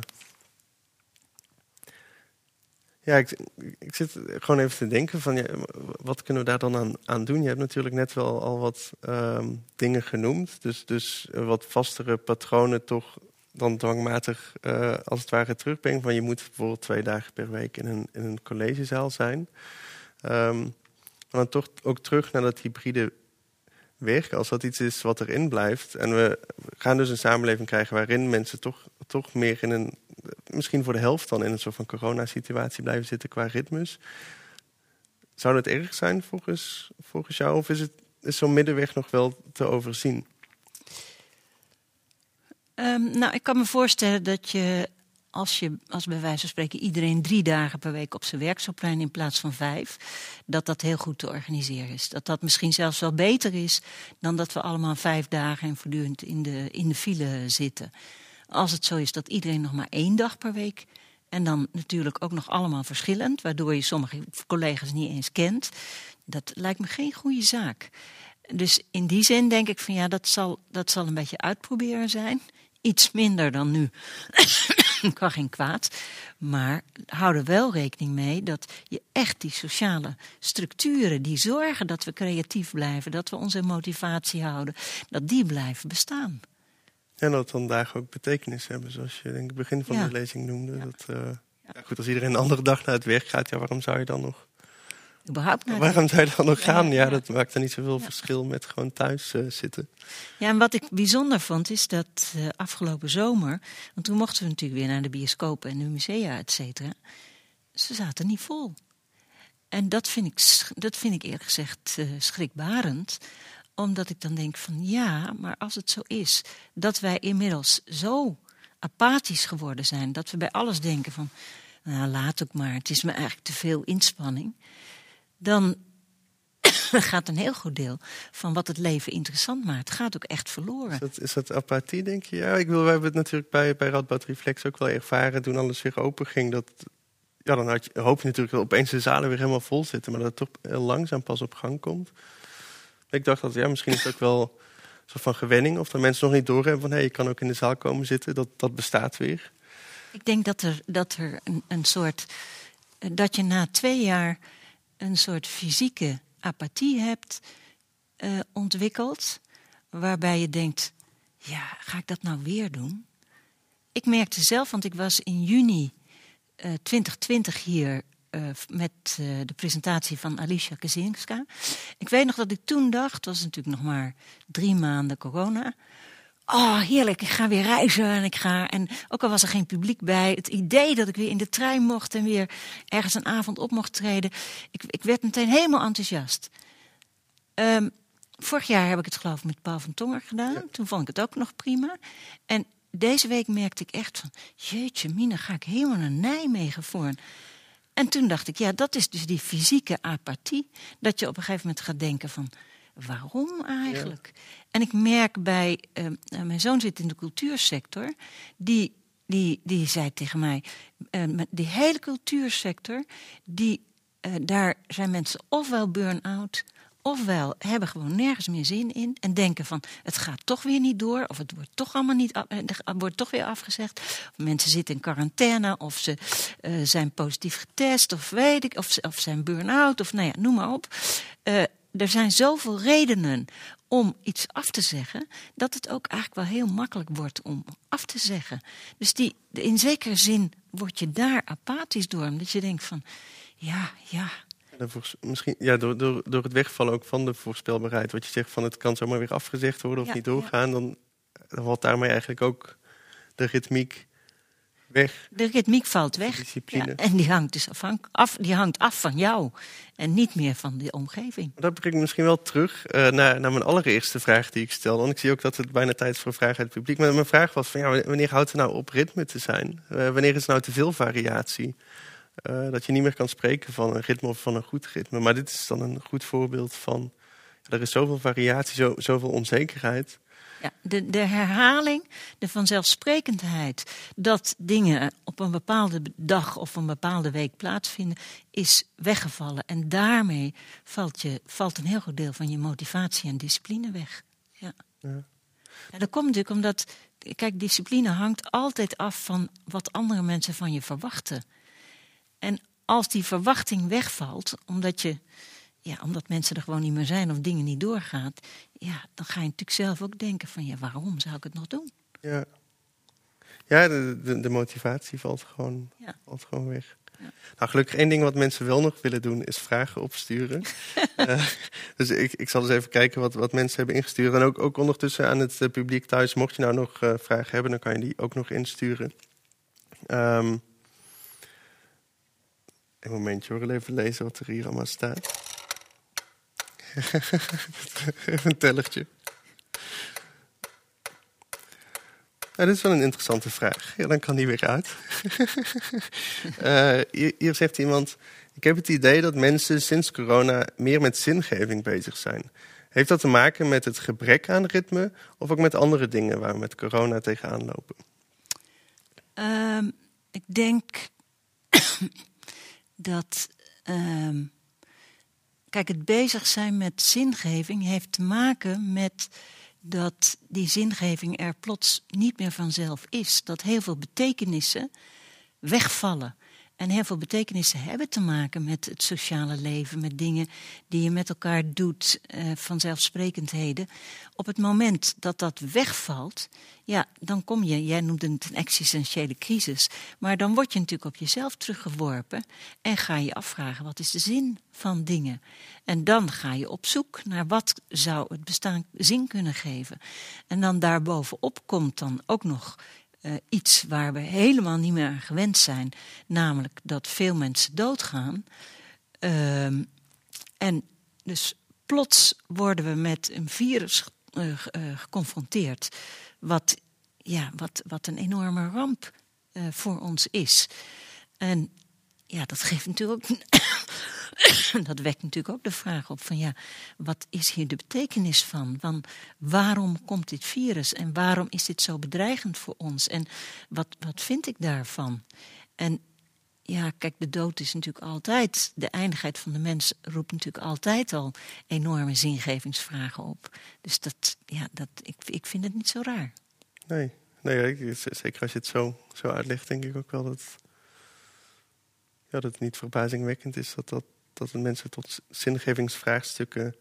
B: ja, ik, zit gewoon even te denken van ja, wat kunnen we daar dan aan, aan doen? Je hebt natuurlijk net wel al wat um, dingen genoemd. Dus, dus wat vastere patronen toch dan dwangmatig uh, als het ware terugbrengen. Van je moet bijvoorbeeld twee dagen per week in een, in een collegezaal zijn. Um, maar dan toch ook terug naar dat hybride werken. Als dat iets is wat erin blijft. En we gaan dus een samenleving krijgen waarin mensen toch, toch meer in een misschien voor de helft dan in een soort van coronasituatie blijven zitten qua ritmes. Zou dat erg zijn volgens, volgens jou? Of is, het, is zo'n middenweg nog wel te overzien?
C: Um, nou, ik kan me voorstellen dat je als je, als bij wijze van spreken, iedereen drie dagen per week op zijn werk zou plannen in plaats van vijf, dat dat heel goed te organiseren is. Dat dat misschien zelfs wel beter is dan dat we allemaal vijf dagen en voortdurend in de, in de file zitten. Als het zo is dat iedereen nog maar één dag per week. En dan natuurlijk ook nog allemaal verschillend, waardoor je sommige collega's niet eens kent. Dat lijkt me geen goede zaak. Dus in die zin denk ik van ja, dat zal, dat zal een beetje uitproberen zijn. Iets minder dan nu. [COUGHS] kan geen kwaad. Maar hou er wel rekening mee dat je echt die sociale structuren die zorgen dat we creatief blijven, dat we onze motivatie houden, dat die blijven bestaan.
B: En dat dan dagen ook betekenis hebben, zoals je denk ik begin van de lezing noemde. Dat, uh, ja. goed, als iedereen een andere dag naar het werk gaat, ja, waarom zou je dan nog... Waarom zou je dan nog gaan? Ja, dat maakt er niet zoveel verschil met gewoon thuis uh, zitten.
C: Ja, en wat ik bijzonder vond is dat uh, afgelopen zomer... want toen mochten we natuurlijk weer naar de bioscopen en de musea, et cetera. Ze zaten niet vol. En dat vind ik, dat vind ik eerlijk gezegd schrikbarend omdat ik dan denk van ja, maar als het zo is dat wij inmiddels zo apathisch geworden zijn, dat we bij alles denken van nou laat ook maar, het is me eigenlijk te veel inspanning, dan [COUGHS] gaat een heel goed deel van wat het leven interessant maakt, gaat ook echt verloren. Is
B: dat, is dat apathie, denk je? Ja, ik wil, we hebben het natuurlijk bij, bij Radboud Reflex ook wel ervaren toen alles weer open ging. Dat, ja, dan had je, hoop je natuurlijk dat opeens de zalen weer helemaal vol zitten, maar dat het toch heel langzaam pas op gang komt. Ik dacht dat ja, misschien is het ook wel soort van gewenning. Of dat mensen nog niet doorhebben van hé, hey, je kan ook in de zaal komen zitten. Dat, dat bestaat weer.
C: Ik denk dat er, dat er een, een soort. dat je na twee jaar een soort fysieke apathie hebt uh, ontwikkeld. Waarbij je denkt: ja, ga ik dat nou weer doen? Ik merkte zelf, want ik was in juni uh, 2020 hier uh, met uh, de presentatie van Alicia Kazinska. Ik weet nog dat ik toen dacht, het was natuurlijk nog maar drie maanden corona. Oh, heerlijk, ik ga weer reizen en ik ga. En ook al was er geen publiek bij, het idee dat ik weer in de trein mocht en weer ergens een avond op mocht treden. Ik, ik werd meteen helemaal enthousiast. Um, vorig jaar heb ik het geloof ik met Paul van Tonger gedaan. Ja. Toen vond ik het ook nog prima. En deze week merkte ik echt van, jeetje mina, ga ik helemaal naar Nijmegen voor een En toen dacht ik, ja, dat is dus die fysieke apathie. Dat je op een gegeven moment gaat denken van, waarom eigenlijk? En ik merk bij, uh, mijn zoon zit in de cultuursector, die, die, die zei tegen mij, uh, die hele cultuursector, die, uh, daar zijn mensen ofwel burn-out, ofwel hebben gewoon nergens meer zin in en denken van het gaat toch weer niet door of het wordt toch allemaal niet wordt toch weer afgezegd. Of mensen zitten in quarantaine of ze uh, zijn positief getest of weet ik of ze of zijn burn-out of nou ja, noem maar op. Uh, er zijn zoveel redenen om iets af te zeggen, dat het ook eigenlijk wel heel makkelijk wordt om af te zeggen. Dus die, in zekere zin word je daar apathisch door, omdat je denkt van, ja, ja.
B: Misschien, ja, door, door, door het wegvallen ook van de voorspelbaarheid, wat je zegt van het kan zomaar weer afgezegd worden of
C: Ja,
B: niet doorgaan, dan, dan valt daarmee eigenlijk ook de ritmiek weg.
C: De ritmiek valt weg. Ja, en die hangt dus af, die hangt af van jou en niet meer van de omgeving.
B: Dat brengt misschien wel terug eh, naar, naar mijn allereerste vraag die ik stelde. Want ik zie ook dat het bijna tijd is voor een vraag uit het publiek. Maar mijn vraag was van ja, wanneer houdt het nou op ritme te zijn? Eh, wanneer is nou te veel variatie? Eh, dat je niet meer kan spreken van een ritme of van een goed ritme. Maar dit is dan een goed voorbeeld van... er is zoveel variatie, zo, zoveel onzekerheid.
C: Ja, de, de herhaling, de vanzelfsprekendheid dat dingen op een bepaalde dag of een bepaalde week plaatsvinden, is weggevallen. En daarmee valt, je, valt een heel groot deel van je motivatie en discipline weg. Ja.
B: Ja.
C: En dat komt natuurlijk omdat, kijk, discipline hangt altijd af van wat andere mensen van je verwachten. En als die verwachting wegvalt, omdat, je, ja, omdat mensen er gewoon niet meer zijn of dingen niet doorgaan, ja, dan ga je natuurlijk zelf ook denken van ja, waarom zou ik het nog doen?
B: Ja, ja de, de, de motivatie valt gewoon,
C: Ja.
B: valt gewoon weg.
C: Ja.
B: Nou, gelukkig één ding wat mensen wel nog willen doen, is vragen opsturen. [LAUGHS] Eh, dus ik, ik zal eens even kijken wat, wat mensen hebben ingestuurd. En ook, ook ondertussen aan het eh, publiek thuis, mocht je nou nog eh, vragen hebben, dan kan je die ook nog insturen. Ehm een momentje hoor, even lezen wat er hier allemaal staat. [LAUGHS] even een tellertje. Ja, dit is wel een interessante vraag. Ja, dan kan die weer uit. [LAUGHS] Eh, hier, hier zegt iemand: Ik heb het idee dat mensen sinds corona meer met zingeving bezig zijn. Heeft dat te maken met het gebrek aan ritme of ook met andere dingen waar we met corona tegenaan lopen?
C: Ehm, ik denk dat. ehm, kijk, het bezig zijn met zingeving heeft te maken met dat die zingeving er plots niet meer vanzelf is. Dat heel veel betekenissen wegvallen. En heel veel betekenissen hebben te maken met het sociale leven, met dingen die je met elkaar doet, eh, vanzelfsprekendheden. Op het moment dat dat wegvalt, ja, dan kom je, jij noemde het een existentiële crisis, maar dan word je natuurlijk op jezelf teruggeworpen en ga je afvragen wat is de zin van dingen. En dan ga je op zoek naar wat zou het bestaan zin kunnen geven. En dan daarbovenop komt dan ook nog uh, iets waar we helemaal niet meer aan gewend zijn, namelijk dat veel mensen doodgaan. Uh, en dus plots worden we met een virus uh, uh, geconfronteerd, wat, ja, wat, wat een enorme ramp voor ons is. En ja, dat geeft natuurlijk. [COUGHS] dat wekt natuurlijk ook de vraag op van ja, wat is hier de betekenis van? van waarom komt dit virus en waarom is dit zo bedreigend voor ons? En wat, wat vind ik daarvan? En ja, kijk, de dood is natuurlijk altijd, de eindigheid van de mens roept natuurlijk altijd al enorme zingevingsvragen op. Dus dat, ja, dat, ik, ik vind het niet zo raar.
B: Nee, nee zeker als je het zo, zo uitlegt, denk ik ook wel dat, ja, dat het niet verbazingwekkend is dat, dat, dat het mensen tot zingevingsvraagstukken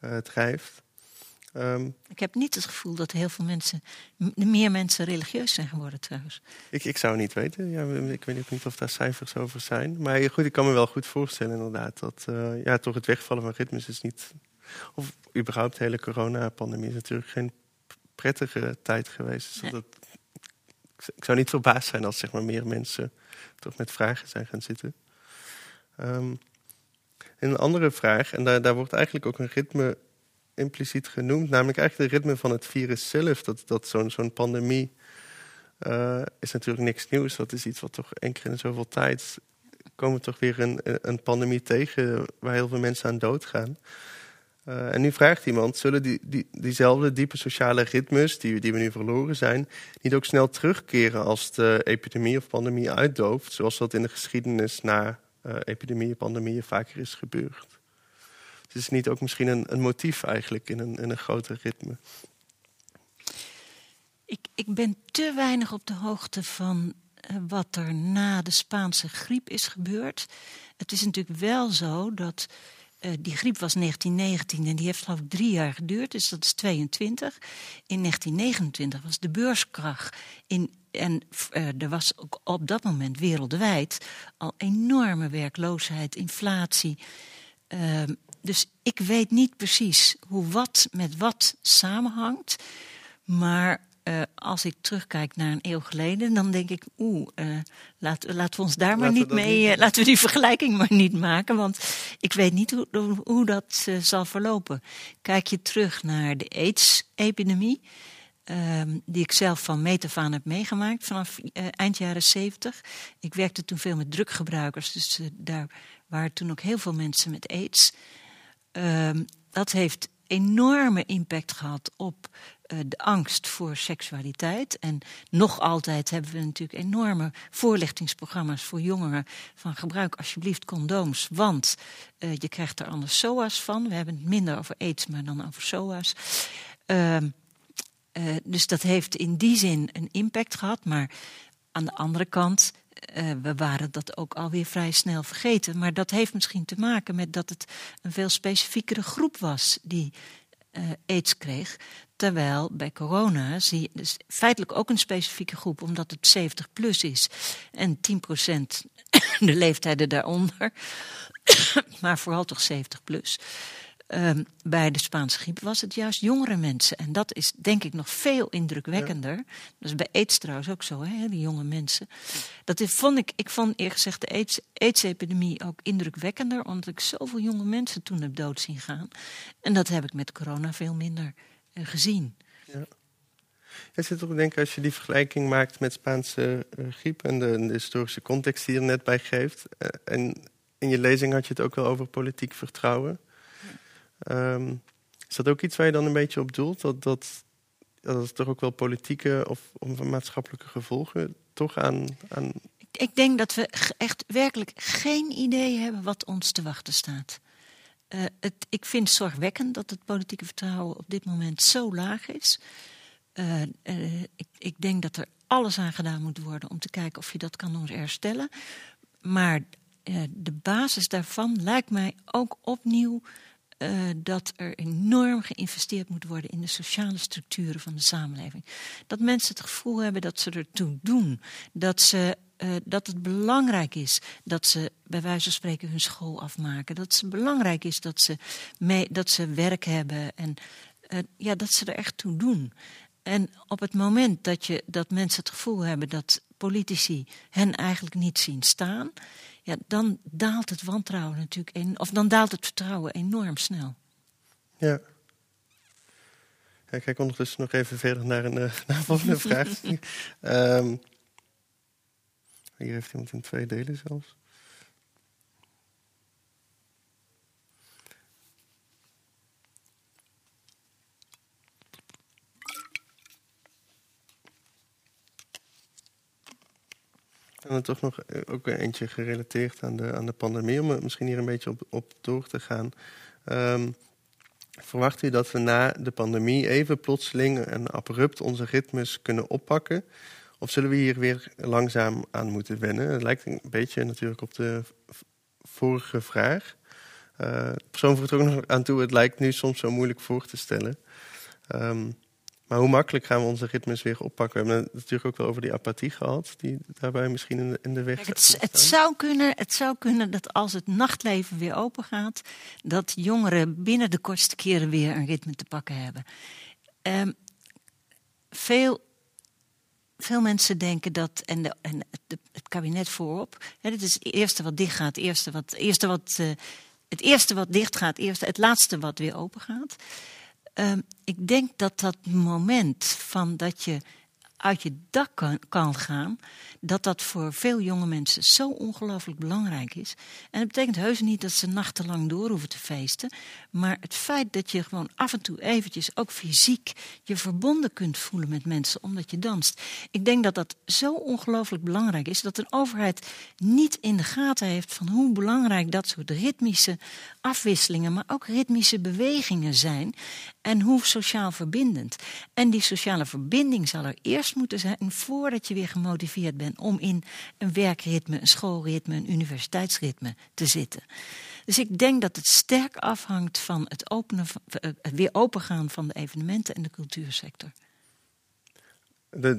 B: uh, drijft.
C: Um, ik heb niet het gevoel dat heel veel mensen, meer mensen religieus zijn geworden trouwens.
B: Ik, ik zou niet weten. Ja, ik weet ook niet of daar cijfers over zijn. Maar goed, ik kan me wel goed voorstellen inderdaad dat uh, ja, toch het wegvallen van ritmes is niet... Of überhaupt de hele coronapandemie is natuurlijk geen prettige tijd geweest. Dus
C: nee.
B: dat, ik zou niet verbaasd zijn als zeg maar, meer mensen toch met vragen zijn gaan zitten. Um, een andere vraag, en daar, daar wordt eigenlijk ook een ritme impliciet genoemd, namelijk eigenlijk het ritme van het virus zelf. Dat, dat zo'n zo'n pandemie uh, is natuurlijk niks nieuws. Dat is iets wat toch één keer in zoveel tijd komen we toch weer een, een pandemie tegen waar heel veel mensen aan doodgaan. Uh, en nu vraagt iemand, zullen die, die, diezelfde diepe sociale ritmes die, die we nu verloren zijn, niet ook snel terugkeren als de epidemie of pandemie uitdooft, zoals dat in de geschiedenis na uh, epidemieën, pandemieën vaker is gebeurd? Dus is niet ook misschien een, een motief eigenlijk in een, in een groter ritme?
C: Ik, ik ben te weinig op de hoogte van uh, wat er na de Spaanse griep is gebeurd. Het is natuurlijk wel zo dat uh, die griep was 1919 en die heeft geloof drie jaar geduurd, dus dat is 22. In 1929 was de beurskracht. In, en uh, er was ook op dat moment wereldwijd al enorme werkloosheid, inflatie. Uh, dus ik weet niet precies hoe wat met wat samenhangt. Maar uh, als ik terugkijk naar een eeuw geleden, dan denk ik, oeh, uh, laat, laten we ons daar laten maar niet mee, niet... Uh, laten we die [LAUGHS] vergelijking maar niet maken, want ik weet niet hoe, hoe dat zal verlopen. Kijk je terug naar de AIDS-epidemie, ehm, die ik zelf van meet af aan heb meegemaakt vanaf eind jaren zeventig. Ik werkte toen veel met druggebruikers, dus daar waren toen ook heel veel mensen met AIDS. Ehm, dat heeft enorme impact gehad op de angst voor seksualiteit. En nog altijd hebben we natuurlijk enorme voorlichtingsprogramma's voor jongeren. Van gebruik alsjeblieft condooms, want uh, je krijgt er anders SOA's van. We hebben het minder over aids, maar dan over SOA's. Uh, dus dat heeft in die zin een impact gehad. Maar aan de andere kant we waren dat ook alweer vrij snel vergeten. Maar dat heeft misschien te maken met dat het een veel specifiekere groep was die aids kreeg. Terwijl bij corona zie je dus feitelijk ook een specifieke groep, omdat het 70 plus is en 10% [COUGHS] de leeftijden daaronder, [COUGHS] maar vooral toch 70 plus. Um, bij de Spaanse griep was het juist jongere mensen. En dat is denk ik nog veel indrukwekkender. Ja. Dat is bij aids trouwens ook zo, hè, die jonge mensen. Dat is, vond ik, ik vond eerlijk gezegd de AIDS-epidemie ook indrukwekkender. Omdat ik zoveel jonge mensen toen heb dood zien gaan. En dat heb ik met corona veel minder gezien. Ja.
B: Je zit toch denken, als je die vergelijking maakt met Spaanse uh, griep en de, de, historische context die je er net bij geeft. Uh, en in je lezing had je het ook wel over politiek vertrouwen. Um, is dat ook iets waar je dan een beetje op doelt? Dat, dat, dat toch ook wel politieke of, of maatschappelijke gevolgen toch aan, aan.
C: Ik denk dat we echt werkelijk geen idee hebben wat ons te wachten staat. Het, ik vind het zorgwekkend dat het politieke vertrouwen op dit moment zo laag is. Uh, uh, ik, ik, denk dat er alles aan gedaan moet worden om te kijken of je dat kan herstellen. Maar de basis daarvan lijkt mij ook opnieuw uh, dat er enorm geïnvesteerd moet worden in de sociale structuren van de samenleving. Dat mensen het gevoel hebben dat ze ertoe doen. Dat, ze, uh, dat het belangrijk is dat ze bij wijze van spreken hun school afmaken. Dat het belangrijk is dat ze, mee, dat ze werk hebben en uh, ja, dat ze er echt toe doen. En op het moment dat, je, dat mensen het gevoel hebben dat politici hen eigenlijk niet zien staan, ja, dan daalt het wantrouwen natuurlijk, een, of dan daalt het vertrouwen enorm snel.
B: Ja. ja ik kijk ondertussen nog even verder naar een, uh, [LAUGHS] naar een volgende vraag. um, [LAUGHS] hier heeft iemand in twee delen zelfs. En dan toch nog eh, ook eentje gerelateerd aan de, aan de pandemie, om er misschien hier een beetje op, op door te gaan. Um, verwacht u dat we na de pandemie even plotseling en abrupt onze ritmes kunnen oppakken? Of zullen we hier weer langzaam aan moeten wennen? Het lijkt een beetje natuurlijk op de vorige vraag. Uh, persoon voegt ook nog aan toe, het lijkt nu soms zo moeilijk voor te stellen. Um, maar hoe makkelijk gaan we onze ritmes weer oppakken? We hebben het natuurlijk ook wel over die apathie gehad, die daarbij misschien in de, in de weg
C: Kijk, het, het, zou kunnen, het zou kunnen dat als het nachtleven weer open gaat, dat jongeren binnen de kortste keren weer een ritme te pakken hebben. Um, veel, veel mensen denken dat, en, de, en het, het, kabinet voorop, hè, dit is het eerste wat dicht gaat, het eerste wat, eerste wat, uh, het eerste wat dicht gaat, eerste, het laatste wat weer open gaat. Um, ik denk dat dat moment van dat je uit je dak kan, kan gaan, dat dat voor veel jonge mensen zo ongelooflijk belangrijk is. En dat betekent heus niet dat ze nachtenlang door hoeven te feesten, maar het feit dat je gewoon af en toe eventjes ook fysiek je verbonden kunt voelen met mensen omdat je danst. Ik denk dat dat zo ongelooflijk belangrijk is dat een overheid niet in de gaten heeft van hoe belangrijk dat soort ritmische afwisselingen, maar ook ritmische bewegingen zijn en hoe sociaal verbindend. En die sociale verbinding zal er eerst moeten zijn voordat je weer gemotiveerd bent om in een werkritme, een schoolritme, een universiteitsritme te zitten. Dus ik denk dat het sterk afhangt van het, openen, het weer opengaan van de evenementen en de cultuursector.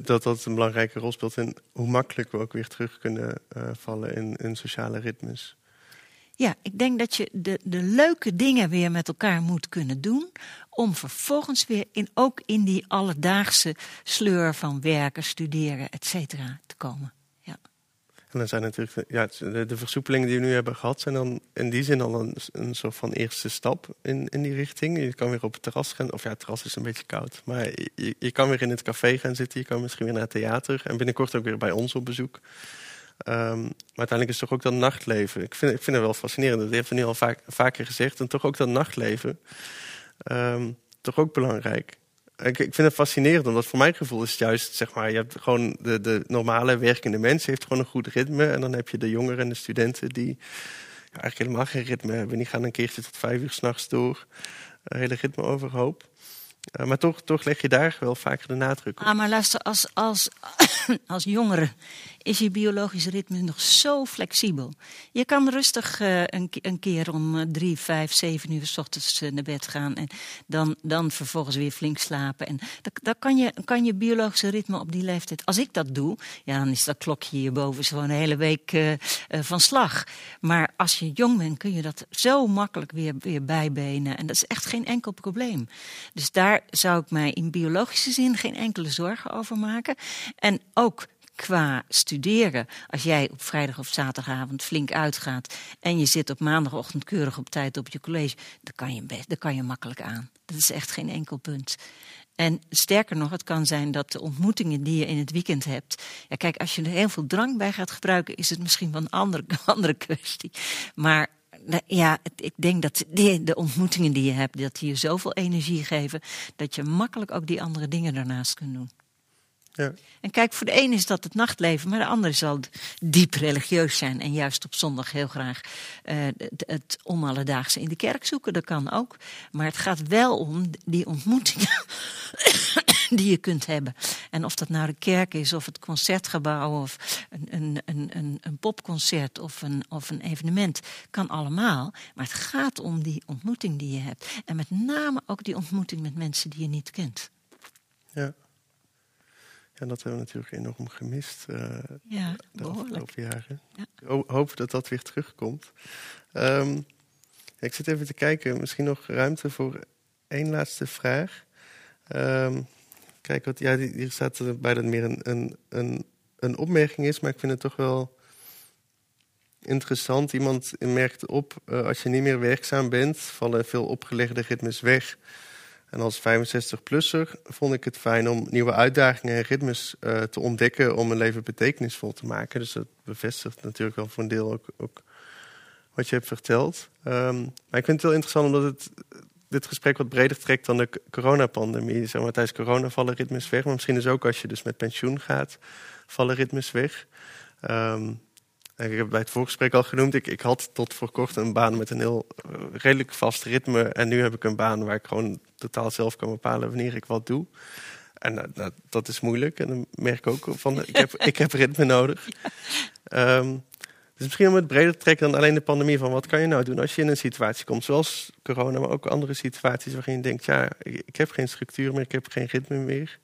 B: dat dat een belangrijke rol speelt in hoe makkelijk we ook weer terug kunnen uh, vallen in, in sociale ritmes.
C: Ja, ik denk dat je de, de leuke dingen weer met elkaar moet kunnen doen. Om vervolgens weer in, ook in die alledaagse sleur van werken, studeren, et cetera, te komen. Ja.
B: En dan zijn natuurlijk ja, de, versoepelingen die we nu hebben gehad, zijn dan in die zin al een, een soort van eerste stap in, in die richting. Je kan weer op het terras gaan, of ja, het terras is een beetje koud. Maar je, je kan weer in het café gaan zitten, je kan misschien weer naar het theater. En binnenkort ook weer bij ons op bezoek. Um, maar uiteindelijk is toch ook dat nachtleven. Ik vind, ik vind het wel fascinerend. Dat heeft we nu al vaak, vaker gezegd. En toch ook dat nachtleven. Um, toch ook belangrijk. Ik, ik, vind het fascinerend, omdat voor mijn gevoel is het juist, zeg maar, je hebt gewoon de, de normale werkende mens heeft gewoon een goed ritme. En dan heb je de jongeren en de studenten die eigenlijk helemaal geen ritme hebben. Die gaan een keertje tot vijf uur s'nachts door. Een hele ritme overhoop. Uh, maar toch, toch leg je daar wel vaker de nadruk op.
C: Ah, maar luister, als, als, [COUGHS] als jongere is je biologisch ritme nog zo flexibel. Je kan rustig uh, een, een, keer om uh, drie, vijf, zeven uur s ochtends uh, naar bed gaan. En dan, dan vervolgens weer flink slapen. En dan kan je, kan je biologische ritme op die leeftijd. Als ik dat doe, ja, dan is dat klokje hierboven gewoon een hele week van slag. Maar als je jong bent, kun je dat zo makkelijk weer, weer bijbenen. En dat is echt geen enkel probleem. Dus daar zou ik mij in biologische zin geen enkele zorgen over maken. En ook qua studeren. Als jij op vrijdag of zaterdagavond flink uitgaat en je zit op maandagochtend keurig op tijd op je college, dan kan je, dan kan je makkelijk aan. Dat is echt geen enkel punt. En sterker nog, het kan zijn dat de ontmoetingen die je in het weekend hebt. Ja, kijk, als je er heel veel drank bij gaat gebruiken, is het misschien wel een andere, [LAUGHS] andere kwestie. Maar ja, ik denk dat de ontmoetingen die je hebt, dat die je zoveel energie geven, dat je makkelijk ook die andere dingen daarnaast kunt doen. Ja. En kijk, voor de een is dat het nachtleven, maar de ander zal diep religieus zijn en juist op zondag heel graag uh, het, het onalledaagse in de kerk zoeken. Dat kan ook. Maar het gaat wel om die ontmoetingen [COUGHS] die je kunt hebben. En of dat nou de kerk is, of het concertgebouw, of een, een, een, een, popconcert of een, of een evenement, kan allemaal. Maar het gaat om die ontmoeting die je hebt. En met name ook die ontmoeting met mensen die je niet kent.
B: Ja. En dat hebben we natuurlijk enorm gemist uh, ja, de afgelopen jaren. Ja. Hoop dat dat weer terugkomt. Um, ik zit even te kijken, misschien nog ruimte voor één laatste vraag. Um, kijk, wat, ja, hier staat erbij dat meer een, een, een, een opmerking is, maar ik vind het toch wel interessant. Iemand merkt op, uh, als je niet meer werkzaam bent, vallen veel opgelegde ritmes weg. En als 65-plusser vond ik het fijn om nieuwe uitdagingen en ritmes uh, te ontdekken om mijn leven betekenisvol te maken. Dus dat bevestigt natuurlijk wel voor een deel ook, ook wat je hebt verteld. Um, maar ik vind het wel interessant omdat het dit gesprek wat breder trekt dan de coronapandemie. Zeg maar, tijdens corona vallen ritmes weg, maar misschien is ook als je dus met pensioen gaat, vallen ritmes weg. Um, ik heb bij het voorgesprek al genoemd, ik, ik had tot voor kort een baan met een heel uh, redelijk vast ritme. En nu heb ik een baan waar ik gewoon totaal zelf kan bepalen wanneer ik wat doe. En uh, dat, dat is moeilijk. En dan merk ik ook van, ik heb, [LAUGHS] ik heb ritme nodig. Um, dus misschien om het breder te trekken dan alleen de pandemie. Van wat kan je nou doen als je in een situatie komt, zoals corona, maar ook andere situaties waarin je denkt, ja, ik, ik heb geen structuur meer, ik heb geen ritme meer.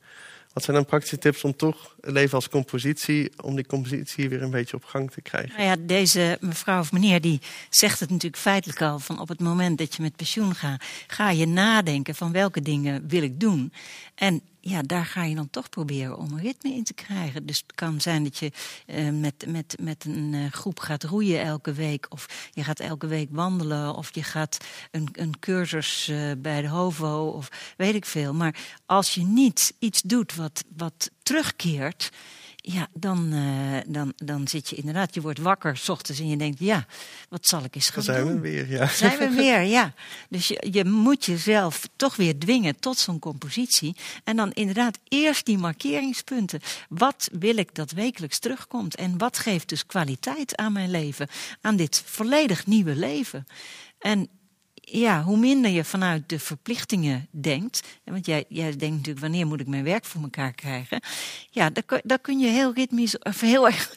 B: Wat zijn dan praktische tips om toch leven als compositie, om die compositie weer een beetje op gang te krijgen?
C: Nou ja, deze mevrouw of meneer die zegt het natuurlijk feitelijk al van op het moment dat je met pensioen gaat, ga je nadenken van welke dingen wil ik doen. En ja, daar ga je dan toch proberen om een ritme in te krijgen. Dus het kan zijn dat je uh, met, met, met een uh, groep gaat roeien elke week. Of je gaat elke week wandelen. Of je gaat een, een cursus uh, bij de HOVO. Of weet ik veel. Maar als je niet iets doet wat, wat terugkeert ja, dan, uh, dan, dan zit je inderdaad, je wordt wakker s ochtends en je denkt, ja, wat zal ik eens gaan
B: zijn
C: doen?
B: we weer, ja.
C: Zijn we [LAUGHS] weer, ja. Dus je, je moet jezelf toch weer dwingen tot zo'n compositie. En dan inderdaad eerst die markeringspunten. Wat wil ik dat wekelijks terugkomt? En wat geeft dus kwaliteit aan mijn leven? Aan dit volledig nieuwe leven? En ja, hoe minder je vanuit de verplichtingen denkt. Want jij, jij denkt natuurlijk, wanneer moet ik mijn werk voor elkaar krijgen? Ja, dan kun je heel ritmisch, of heel erg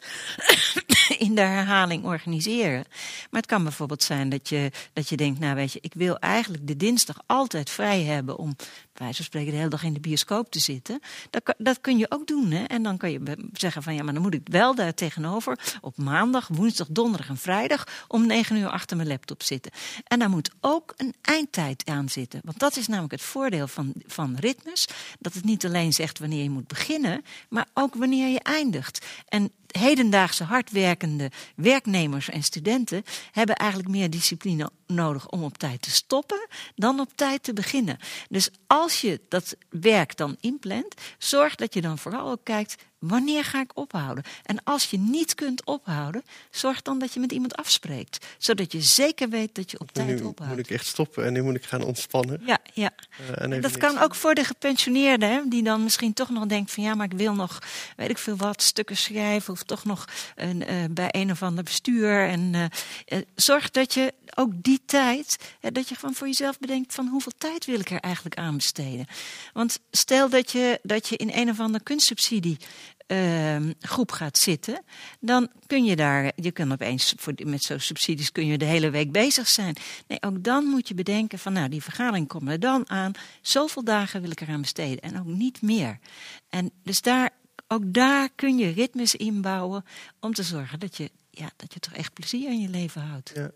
C: [COUGHS] in de herhaling organiseren. Maar het kan bijvoorbeeld zijn dat je, dat je denkt, nou weet je, ik wil eigenlijk de dinsdag altijd vrij hebben om, wijze van spreken, de hele dag in de bioscoop te zitten. Dat, dat kun je ook doen. Hè? En dan kan je zeggen van, ja, maar dan moet ik wel daar tegenover op maandag, woensdag, donderdag en vrijdag om negen uur achter mijn laptop zitten. En daar moet ook een eindtijd aan zitten. Want dat is namelijk het voordeel van, van ritmes. Dat het niet alleen zegt wanneer je moet beginnen, maar ook wanneer je eindigt. En hedendaagse hardwerkende werknemers en studenten hebben eigenlijk meer discipline nodig om op tijd te stoppen dan op tijd te beginnen. Dus als je dat werk dan inplant, zorg dat je dan vooral ook kijkt Wanneer ga ik ophouden? En als je niet kunt ophouden, zorg dan dat je met iemand afspreekt. Zodat je zeker weet dat je op tijd
B: nu
C: ophoudt.
B: moet ik echt stoppen en nu moet ik gaan ontspannen.
C: Ja, ja.
B: Uh, en
C: dat kan ook voor de gepensioneerden, hè, die dan misschien toch nog denkt van ja, maar ik wil nog, weet ik veel wat, stukken schrijven of toch nog een, uh, bij een of ander bestuur. En uh, zorg dat je ook die tijd, dat je gewoon voor jezelf bedenkt van hoeveel tijd wil ik er eigenlijk aan besteden. Want stel dat je, dat je in een of andere kunstsubsidie uh, groep gaat zitten, dan kun je daar, je kunt opeens voor, met zo'n subsidies kun je de hele week bezig zijn. Nee, ook dan moet je bedenken van, nou, die vergadering komt er dan aan, zoveel dagen wil ik eraan besteden en ook niet meer. En dus daar, ook daar kun je ritmes inbouwen om te zorgen dat je, ja, dat je toch echt plezier in je leven houdt.
B: Ja.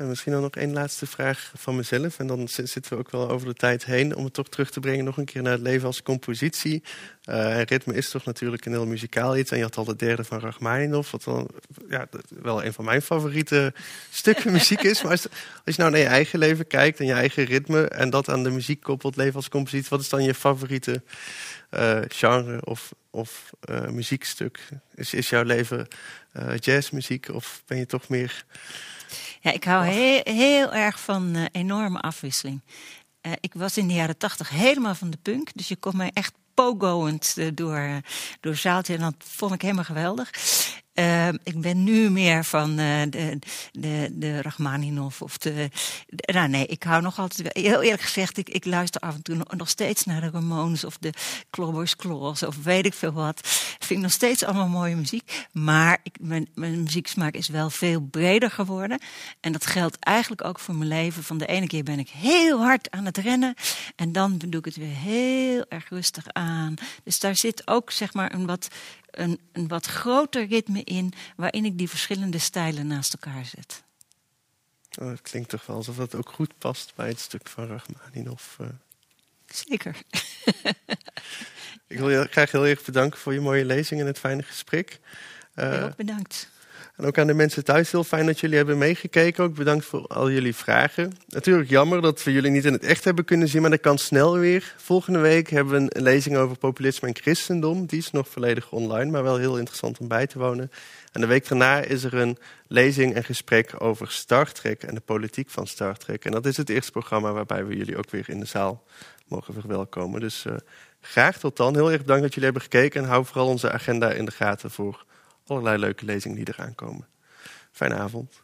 B: Ja, misschien dan nog één laatste vraag van mezelf. En dan zitten we ook wel over de tijd heen. Om het toch terug te brengen nog een keer naar het leven als compositie. Uh, ritme is toch natuurlijk een heel muzikaal iets. En je had al de derde van Rachmaninoff. Wat ja, wel een van mijn favoriete stukken muziek is. Maar als, je nou naar je eigen leven kijkt en je eigen ritme. En dat aan de muziek koppelt, leven als compositie. Wat is dan je favoriete uh, genre of, of uh, muziekstuk? Is, is jouw leven jazzmuziek of ben je toch meer...
C: Ja, ik hou heel, heel erg van uh, enorme afwisseling. Uh, ik was in de jaren tachtig helemaal van de punk. Dus je kon mij echt pogoend uh, door, door zaaltje. En dat vond ik helemaal geweldig. Uh, ik ben nu meer van uh, de, de, de Rachmaninoff of de, Nou nee, ik hou nog altijd... Heel eerlijk gezegd, ik, luister af en toe nog, steeds naar de Ramones of de Clobbers Claws of weet ik veel wat. Vind ik nog steeds allemaal mooie muziek. Maar ik, mijn, mijn muzieksmaak is wel veel breder geworden. En dat geldt eigenlijk ook voor mijn leven. Van de ene keer ben ik heel hard aan het rennen. En dan doe ik het weer heel erg rustig aan. Dus daar zit ook zeg maar een wat een, een wat groter ritme in, waarin ik die verschillende stijlen naast elkaar zet.
B: Oh, het klinkt toch wel alsof dat ook goed past bij het stuk van Rachmaninoff. Uh...
C: Zeker. [LAUGHS]
B: ik wil je graag heel erg bedanken voor je mooie lezing en het fijne gesprek.
C: Uh, heel bedankt.
B: En ook aan de mensen thuis heel fijn dat jullie hebben meegekeken. Ook bedankt voor al jullie vragen. Natuurlijk jammer dat we jullie niet in het echt hebben kunnen zien, maar dat kan snel weer. Volgende week hebben we een lezing over populisme en christendom. Die is nog volledig online, maar wel heel interessant om bij te wonen. En de week daarna is er een lezing en gesprek over Star Trek en de politiek van Star Trek. En dat is het eerste programma waarbij we jullie ook weer in de zaal mogen verwelkomen. Dus uh, graag tot dan. Heel erg bedankt dat jullie hebben gekeken en hou vooral onze agenda in de gaten voor allerlei leuke lezingen die eraan komen. Fijne avond.